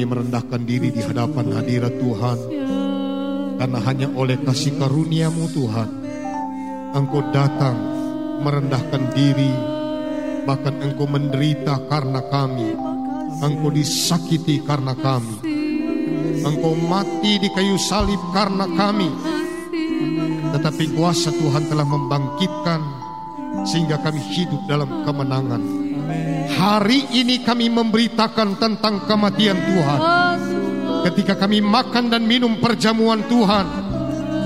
Kami merendahkan diri di hadapan hadirat Tuhan. Karena hanya oleh kasih karuniamu Tuhan, Engkau datang merendahkan diri, bahkan Engkau menderita karena kami. Engkau disakiti karena kami. Engkau mati di kayu salib karena kami. Tetapi kuasa Tuhan telah membangkitkan sehingga kami hidup dalam kemenangan. Hari ini kami memberitakan tentang kematian Tuhan. Ketika kami makan dan minum perjamuan Tuhan,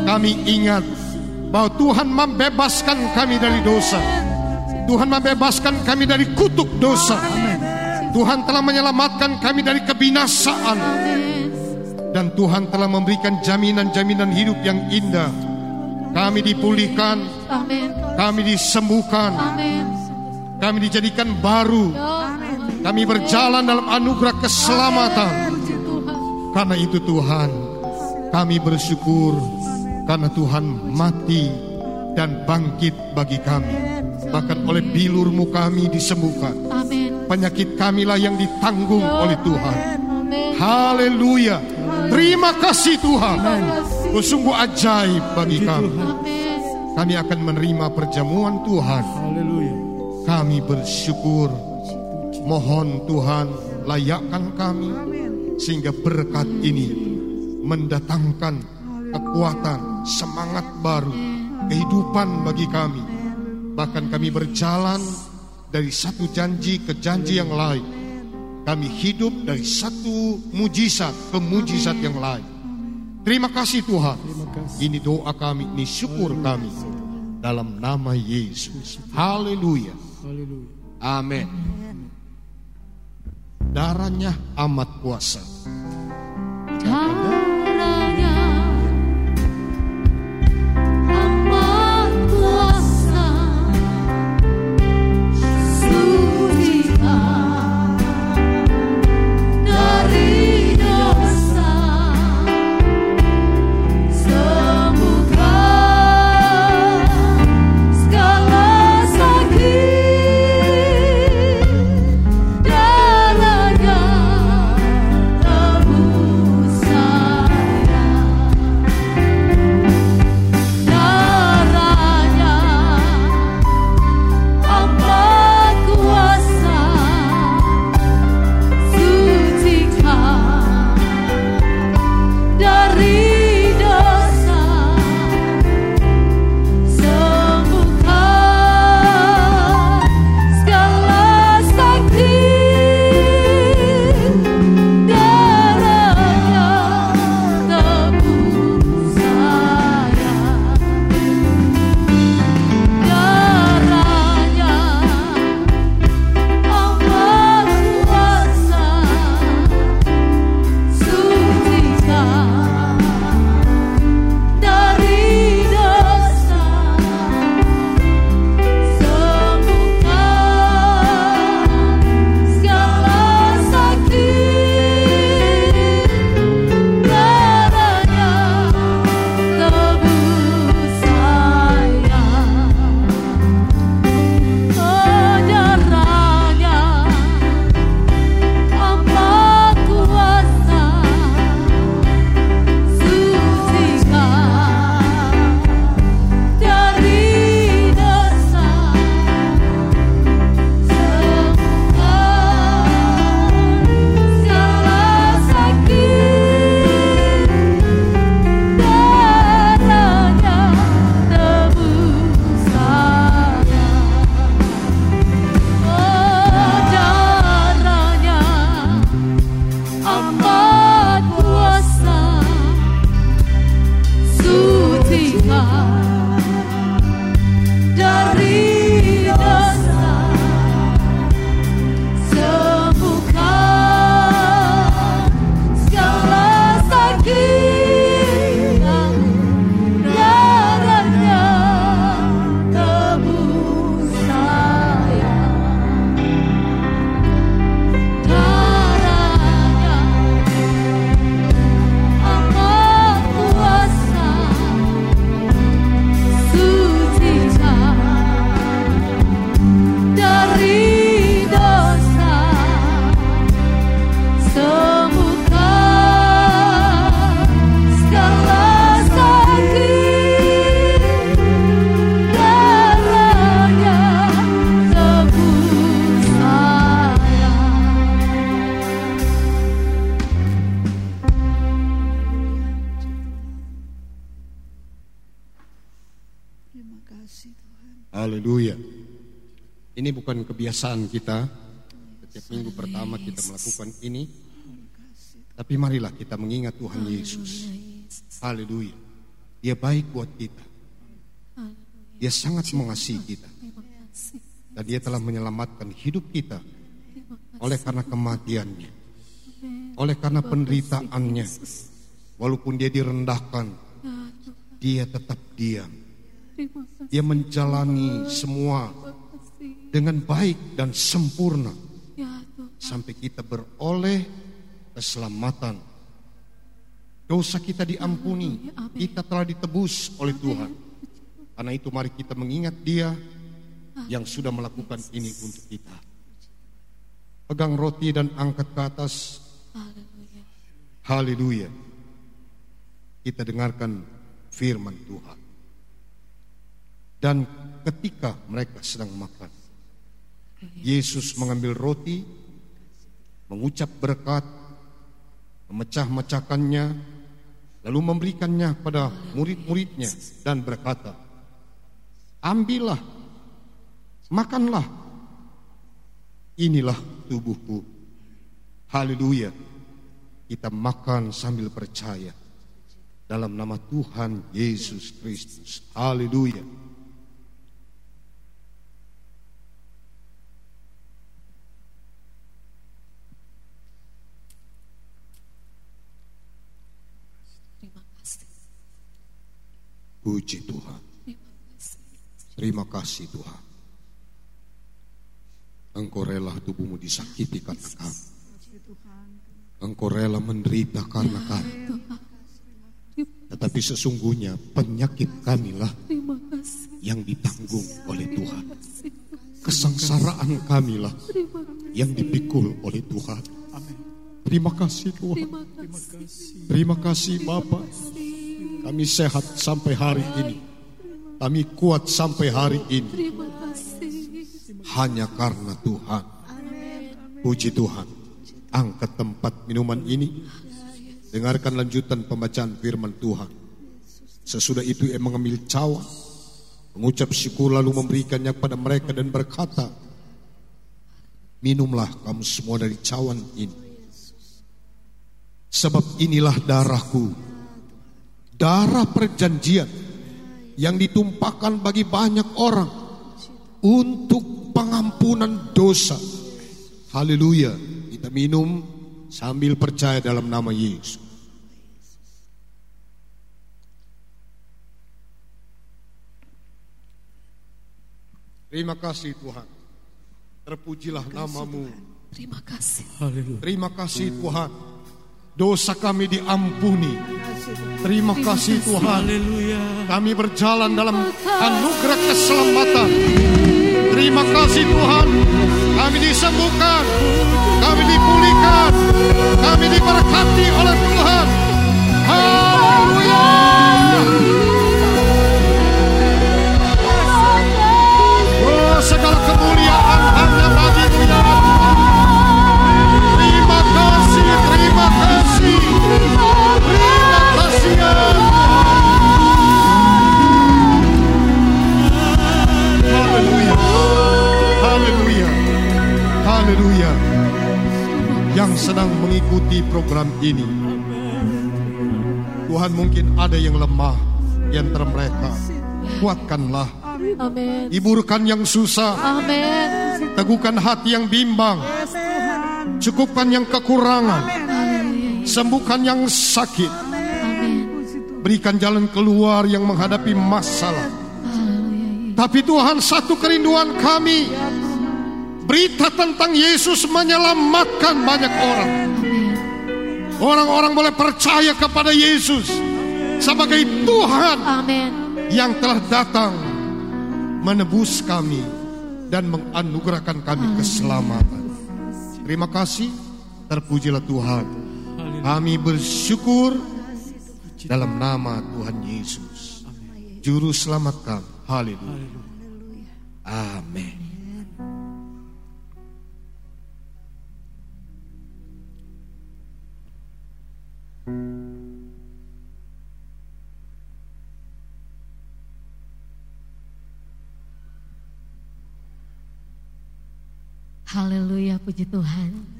kami ingat bahwa Tuhan membebaskan kami dari dosa. Tuhan membebaskan kami dari kutuk dosa. Tuhan telah menyelamatkan kami dari kebinasaan. Dan Tuhan telah memberikan jaminan-jaminan hidup yang indah. Kami dipulihkan, kami disembuhkan, Amin. Kami dijadikan baru. Kami berjalan dalam anugerah keselamatan. Karena itu Tuhan, kami bersyukur karena Tuhan mati dan bangkit bagi kami. Bahkan oleh bilurmu kami disembuhkan. Penyakit kamilah yang ditanggung oleh Tuhan. Haleluya. Terima kasih Tuhan. Kau sungguh ajaib bagi kami. Kami akan menerima perjamuan Tuhan. Haleluya. Kami bersyukur. Mohon Tuhan layakkan kami sehingga berkat ini mendatangkan kekuatan, semangat baru, kehidupan bagi kami. Bahkan kami berjalan dari satu janji ke janji yang lain. Kami hidup dari satu mujizat ke mujizat yang lain. Terima kasih Tuhan. Ini doa kami, ini syukur kami. Dalam nama Yesus. Haleluya. Haleluya. Amin. Darahnya amat kuasa. Caranya kita. Setiap minggu pertama kita melakukan ini. Tapi marilah kita mengingat Tuhan Yesus. Haleluya. Dia baik buat kita. Dia sangat mengasihi kita. Dan dia telah menyelamatkan hidup kita oleh karena kematiannya. Oleh karena penderitaannya. Walaupun dia direndahkan, dia tetap diam. Dia menjalani semua dengan baik dan sempurna sampai kita beroleh keselamatan. Dosa kita diampuni, kita telah ditebus oleh Tuhan. Karena itu mari kita mengingat Dia yang sudah melakukan ini untuk kita. Pegang roti dan angkat ke atas. Haleluya. Kita dengarkan firman Tuhan. Dan ketika mereka sedang makan, Yesus mengambil roti, mengucap berkat, memecah-mecahkannya, lalu memberikannya pada murid-muridnya dan berkata, Ambillah, makanlah, inilah tubuhku. Haleluya. Kita makan sambil percaya dalam nama Tuhan Yesus Kristus. Haleluya. Puji Tuhan. Terima kasih Tuhan. Engkau rela tubuhmu disakiti karena kami. Engkau rela menderita karena kami. Tetapi sesungguhnya penyakit kamilah yang ditanggung oleh Tuhan. Kesengsaraan kamilah yang dipikul oleh Tuhan. Terima kasih Tuhan. Terima kasih Bapak. Kami sehat sampai hari ini. Kami kuat sampai hari ini. Hanya karena Tuhan. Puji Tuhan. Angkat tempat minuman ini. Dengarkan lanjutan pembacaan firman Tuhan. Sesudah itu ia mengambil cawan. Mengucap syukur lalu memberikannya kepada mereka dan berkata. Minumlah kamu semua dari cawan ini. Sebab inilah darahku darah perjanjian yang ditumpahkan bagi banyak orang untuk pengampunan dosa. Haleluya. Kita minum sambil percaya dalam nama Yesus. Terima kasih Tuhan. Terpujilah namamu. Terima kasih. Terima kasih Tuhan. Dosa kami diampuni. Terima kasih Tuhan. Kami berjalan dalam anugerah keselamatan. Terima kasih Tuhan. Kami disembuhkan. Kami dipulihkan. Kami diberkati oleh Tuhan. Haleluya. Oh, segala kemuliaan Haleluya. Yang sedang mengikuti program ini. Tuhan mungkin ada yang lemah di antara mereka. Kuatkanlah. Amin. Hiburkan yang susah. Amin. Teguhkan hati yang bimbang. Cukupkan yang kekurangan. Sembuhkan yang sakit. Amin. Berikan jalan keluar yang menghadapi masalah. Tapi Tuhan satu kerinduan kami. Berita tentang Yesus menyelamatkan banyak orang. Orang-orang boleh percaya kepada Yesus sebagai Tuhan Amin. yang telah datang menebus kami dan menganugerahkan kami keselamatan. Terima kasih, terpujilah Tuhan. Kami bersyukur dalam nama Tuhan Yesus. Juru selamat kami. Haleluya. Amin. Haleluya, puji Tuhan.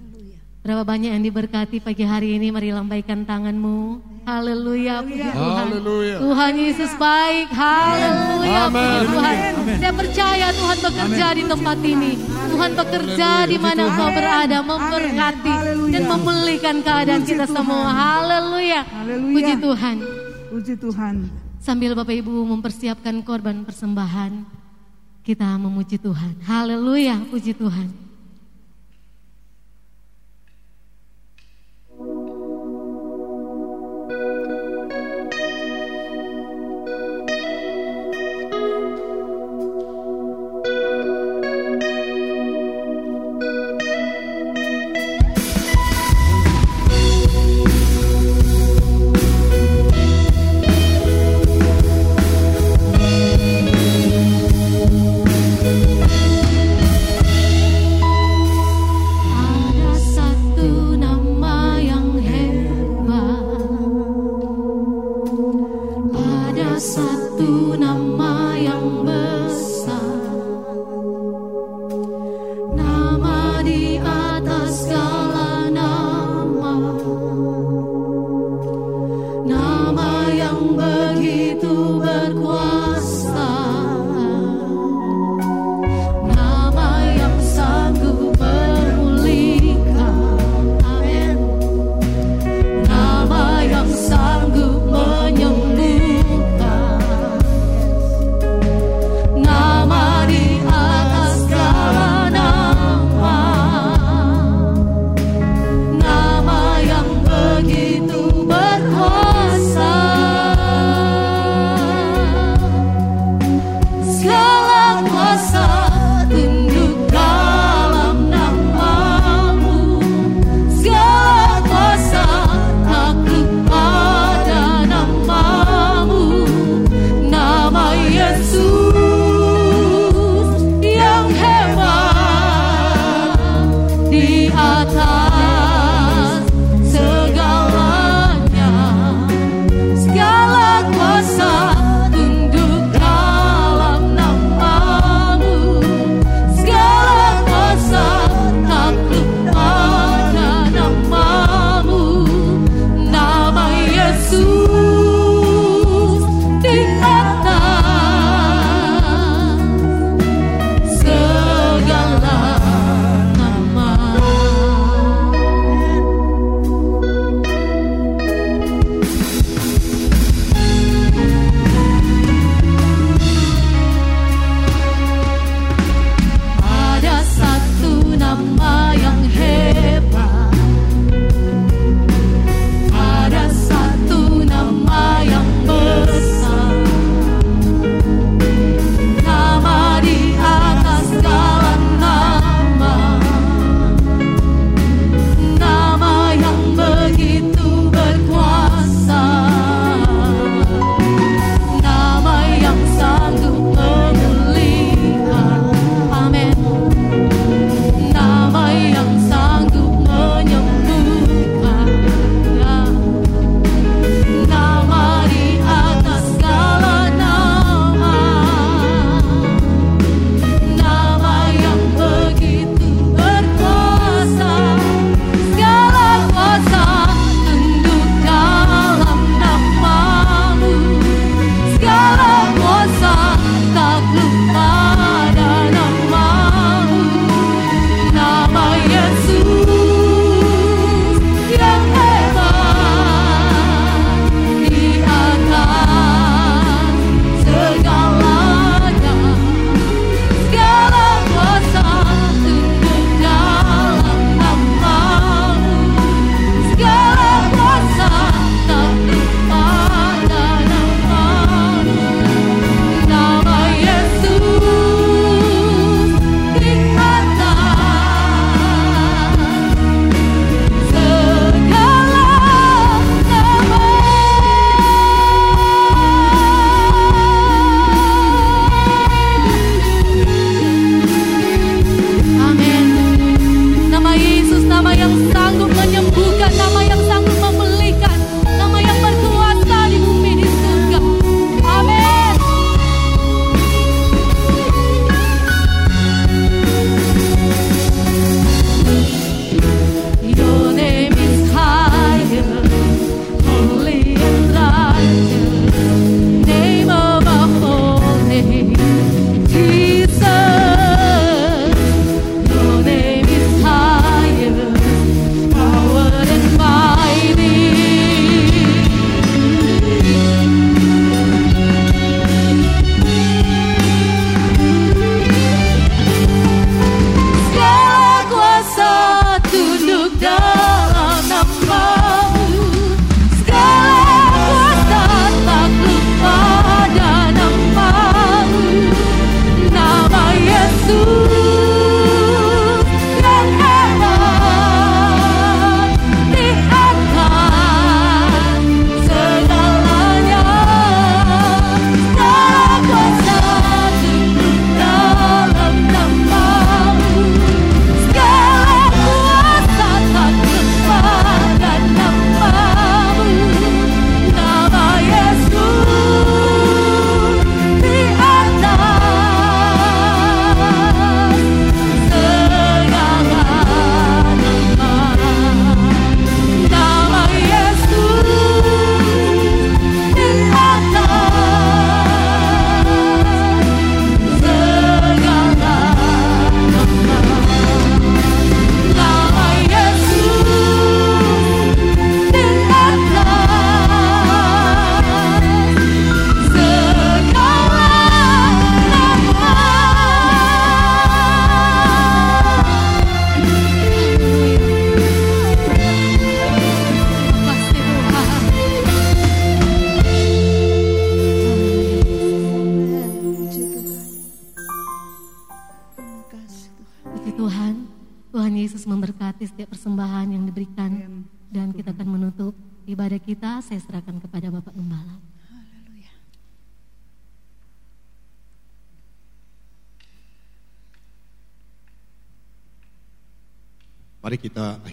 Berapa banyak yang diberkati pagi hari ini, mari lambaikan tanganmu. Haleluya, puji Tuhan. Haleluya. Tuhan Yesus baik, haleluya, puji Tuhan. Saya percaya Tuhan bekerja di tempat ini. Tuhan bekerja di mana engkau berada, memberkati dan memulihkan keadaan kita semua. Haleluya, Haleluya. puji Tuhan. Puji Tuhan. Sambil Bapak Ibu mempersiapkan korban persembahan, kita memuji Tuhan. Haleluya, puji Tuhan.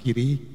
Akhiri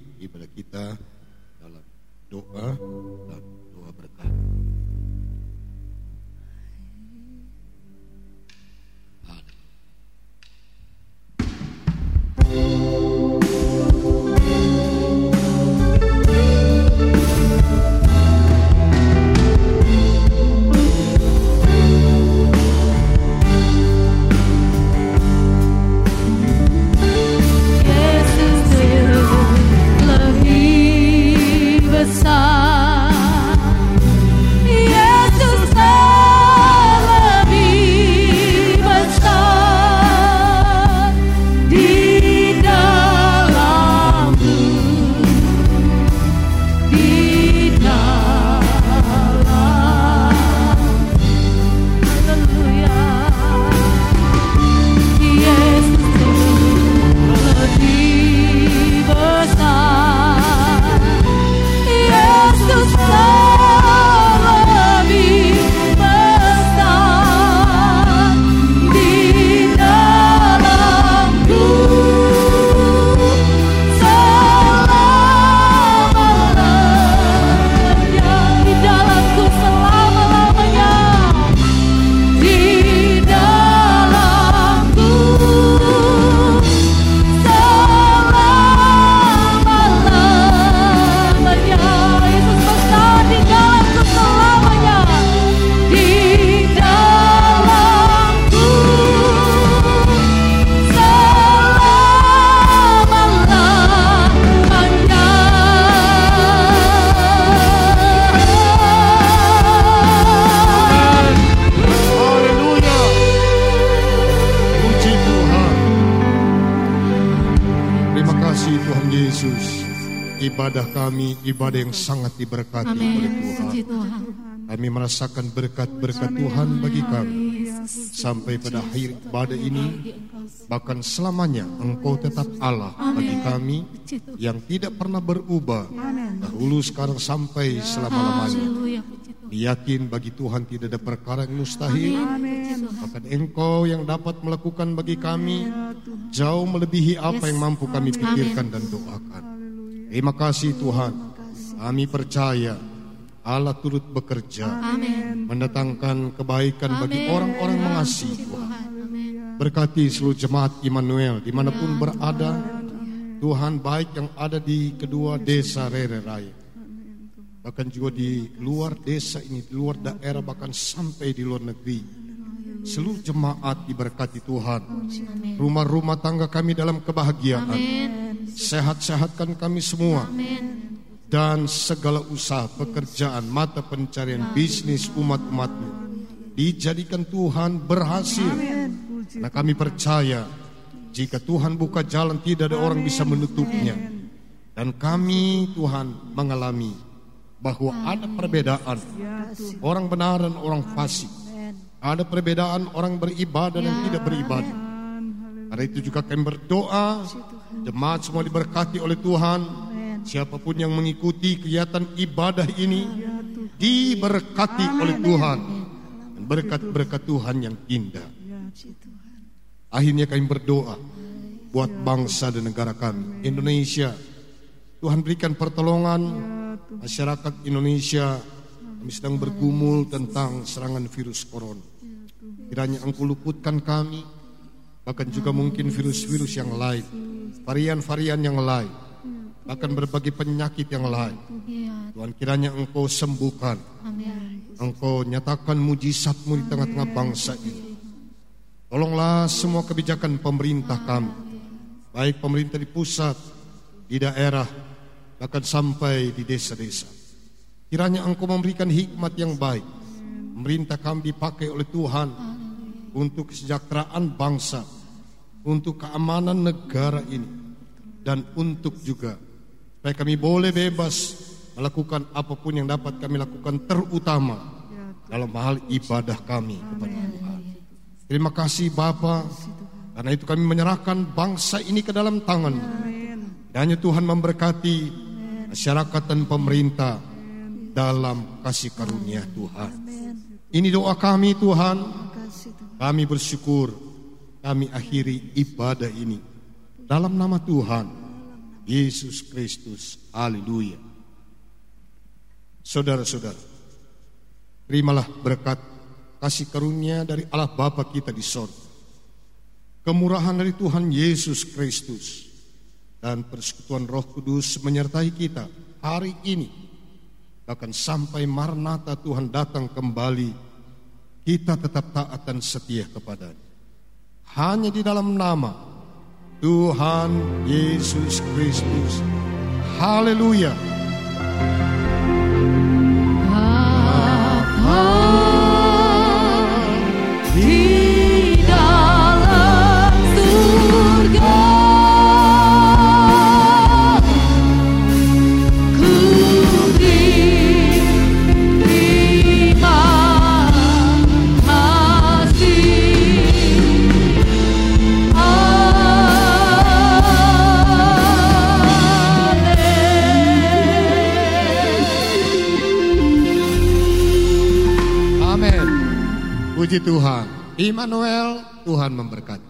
ibadah yang sangat diberkati oleh Amin Tuhan. Kami merasakan berkat-berkat Tuhan bagi kami. Sampai pada akhir ibadah ini, bahkan selamanya Engkau tetap Allah bagi kami yang tidak pernah berubah. Dahulu, sekarang, sampai selama-lamanya. Yakin bagi Tuhan tidak ada perkara yang mustahil. Bahkan Engkau yang dapat melakukan bagi kami jauh melebihi apa yang mampu kami pikirkan dan doakan. Terima kasih Tuhan. Kami percaya Allah turut bekerja Amin mendatangkan kebaikan bagi orang-orang mengasihi Tuhan. Berkati seluruh jemaat Immanuel di mana pun berada. Tuhan baik yang ada di kedua desa Rere Raya. Bahkan juga di luar desa ini, di luar daerah, bahkan sampai di luar negeri. Seluruh jemaat diberkati Tuhan. Rumah-rumah tangga kami dalam kebahagiaan. Sehat-sehatkan kami semua. Amin Dan segala usaha, pekerjaan, mata pencarian, bisnis umat-umatmu. Dijadikan Tuhan berhasil. Karena kami percaya jika Tuhan buka jalan tidak ada orang bisa menutupnya. Dan kami Tuhan mengalami bahwa ada perbedaan. Orang benar dan orang fasik. Ada perbedaan orang beribadah dan tidak beribadah. Karena itu juga kami berdoa. Jemaat semua diberkati oleh Tuhan. Siapa pun yang mengikuti kegiatan ibadah ini diberkati oleh Tuhan. Dan berkat-berkat Tuhan yang indah. Akhirnya kami berdoa buat bangsa dan negara kami, Indonesia. Tuhan berikan pertolongan masyarakat Indonesia. Kami sedang bergumul tentang serangan virus corona. Kiranya Engkau luputkan kami, bahkan juga mungkin virus-virus yang lain, varian-varian yang lain, bahkan berbagai penyakit yang lain. Iya Tuhan kiranya Engkau sembuhkan, Engkau nyatakan mujizatmu di tengah-tengah bangsa ini. Tolonglah semua kebijakan pemerintah kami, baik pemerintah di pusat, di daerah, bahkan sampai di desa-desa. Kiranya Engkau memberikan hikmat yang baik. Pemerintah kami dipakai oleh Tuhan untuk kesejahteraan bangsa, untuk keamanan negara ini, dan untuk juga supaya kami boleh bebas melakukan apa pun yang dapat kami lakukan terutama dalam hal ibadah kami kepada Tuhan. Terima kasih Bapa, karena itu kami menyerahkan bangsa ini ke dalam tangan. Kiranya Tuhan memberkati masyarakat dan pemerintah dalam kasih karunia Tuhan. Ini doa kami Tuhan. Kami bersyukur kami akhiri ibadah ini dalam nama Tuhan Yesus Kristus. Haleluya. Saudara-saudara, terimalah berkat kasih karunia dari Allah Bapa kita di sorga. Kemurahan dari Tuhan Yesus Kristus dan persekutuan Roh Kudus menyertai kita hari ini bahkan sampai Marnata Tuhan datang kembali kita tetap taat dan setia kepadanya hanya di dalam nama Tuhan Yesus Kristus haleluya Di Puji Tuhan. Immanuel, Tuhan memberkati.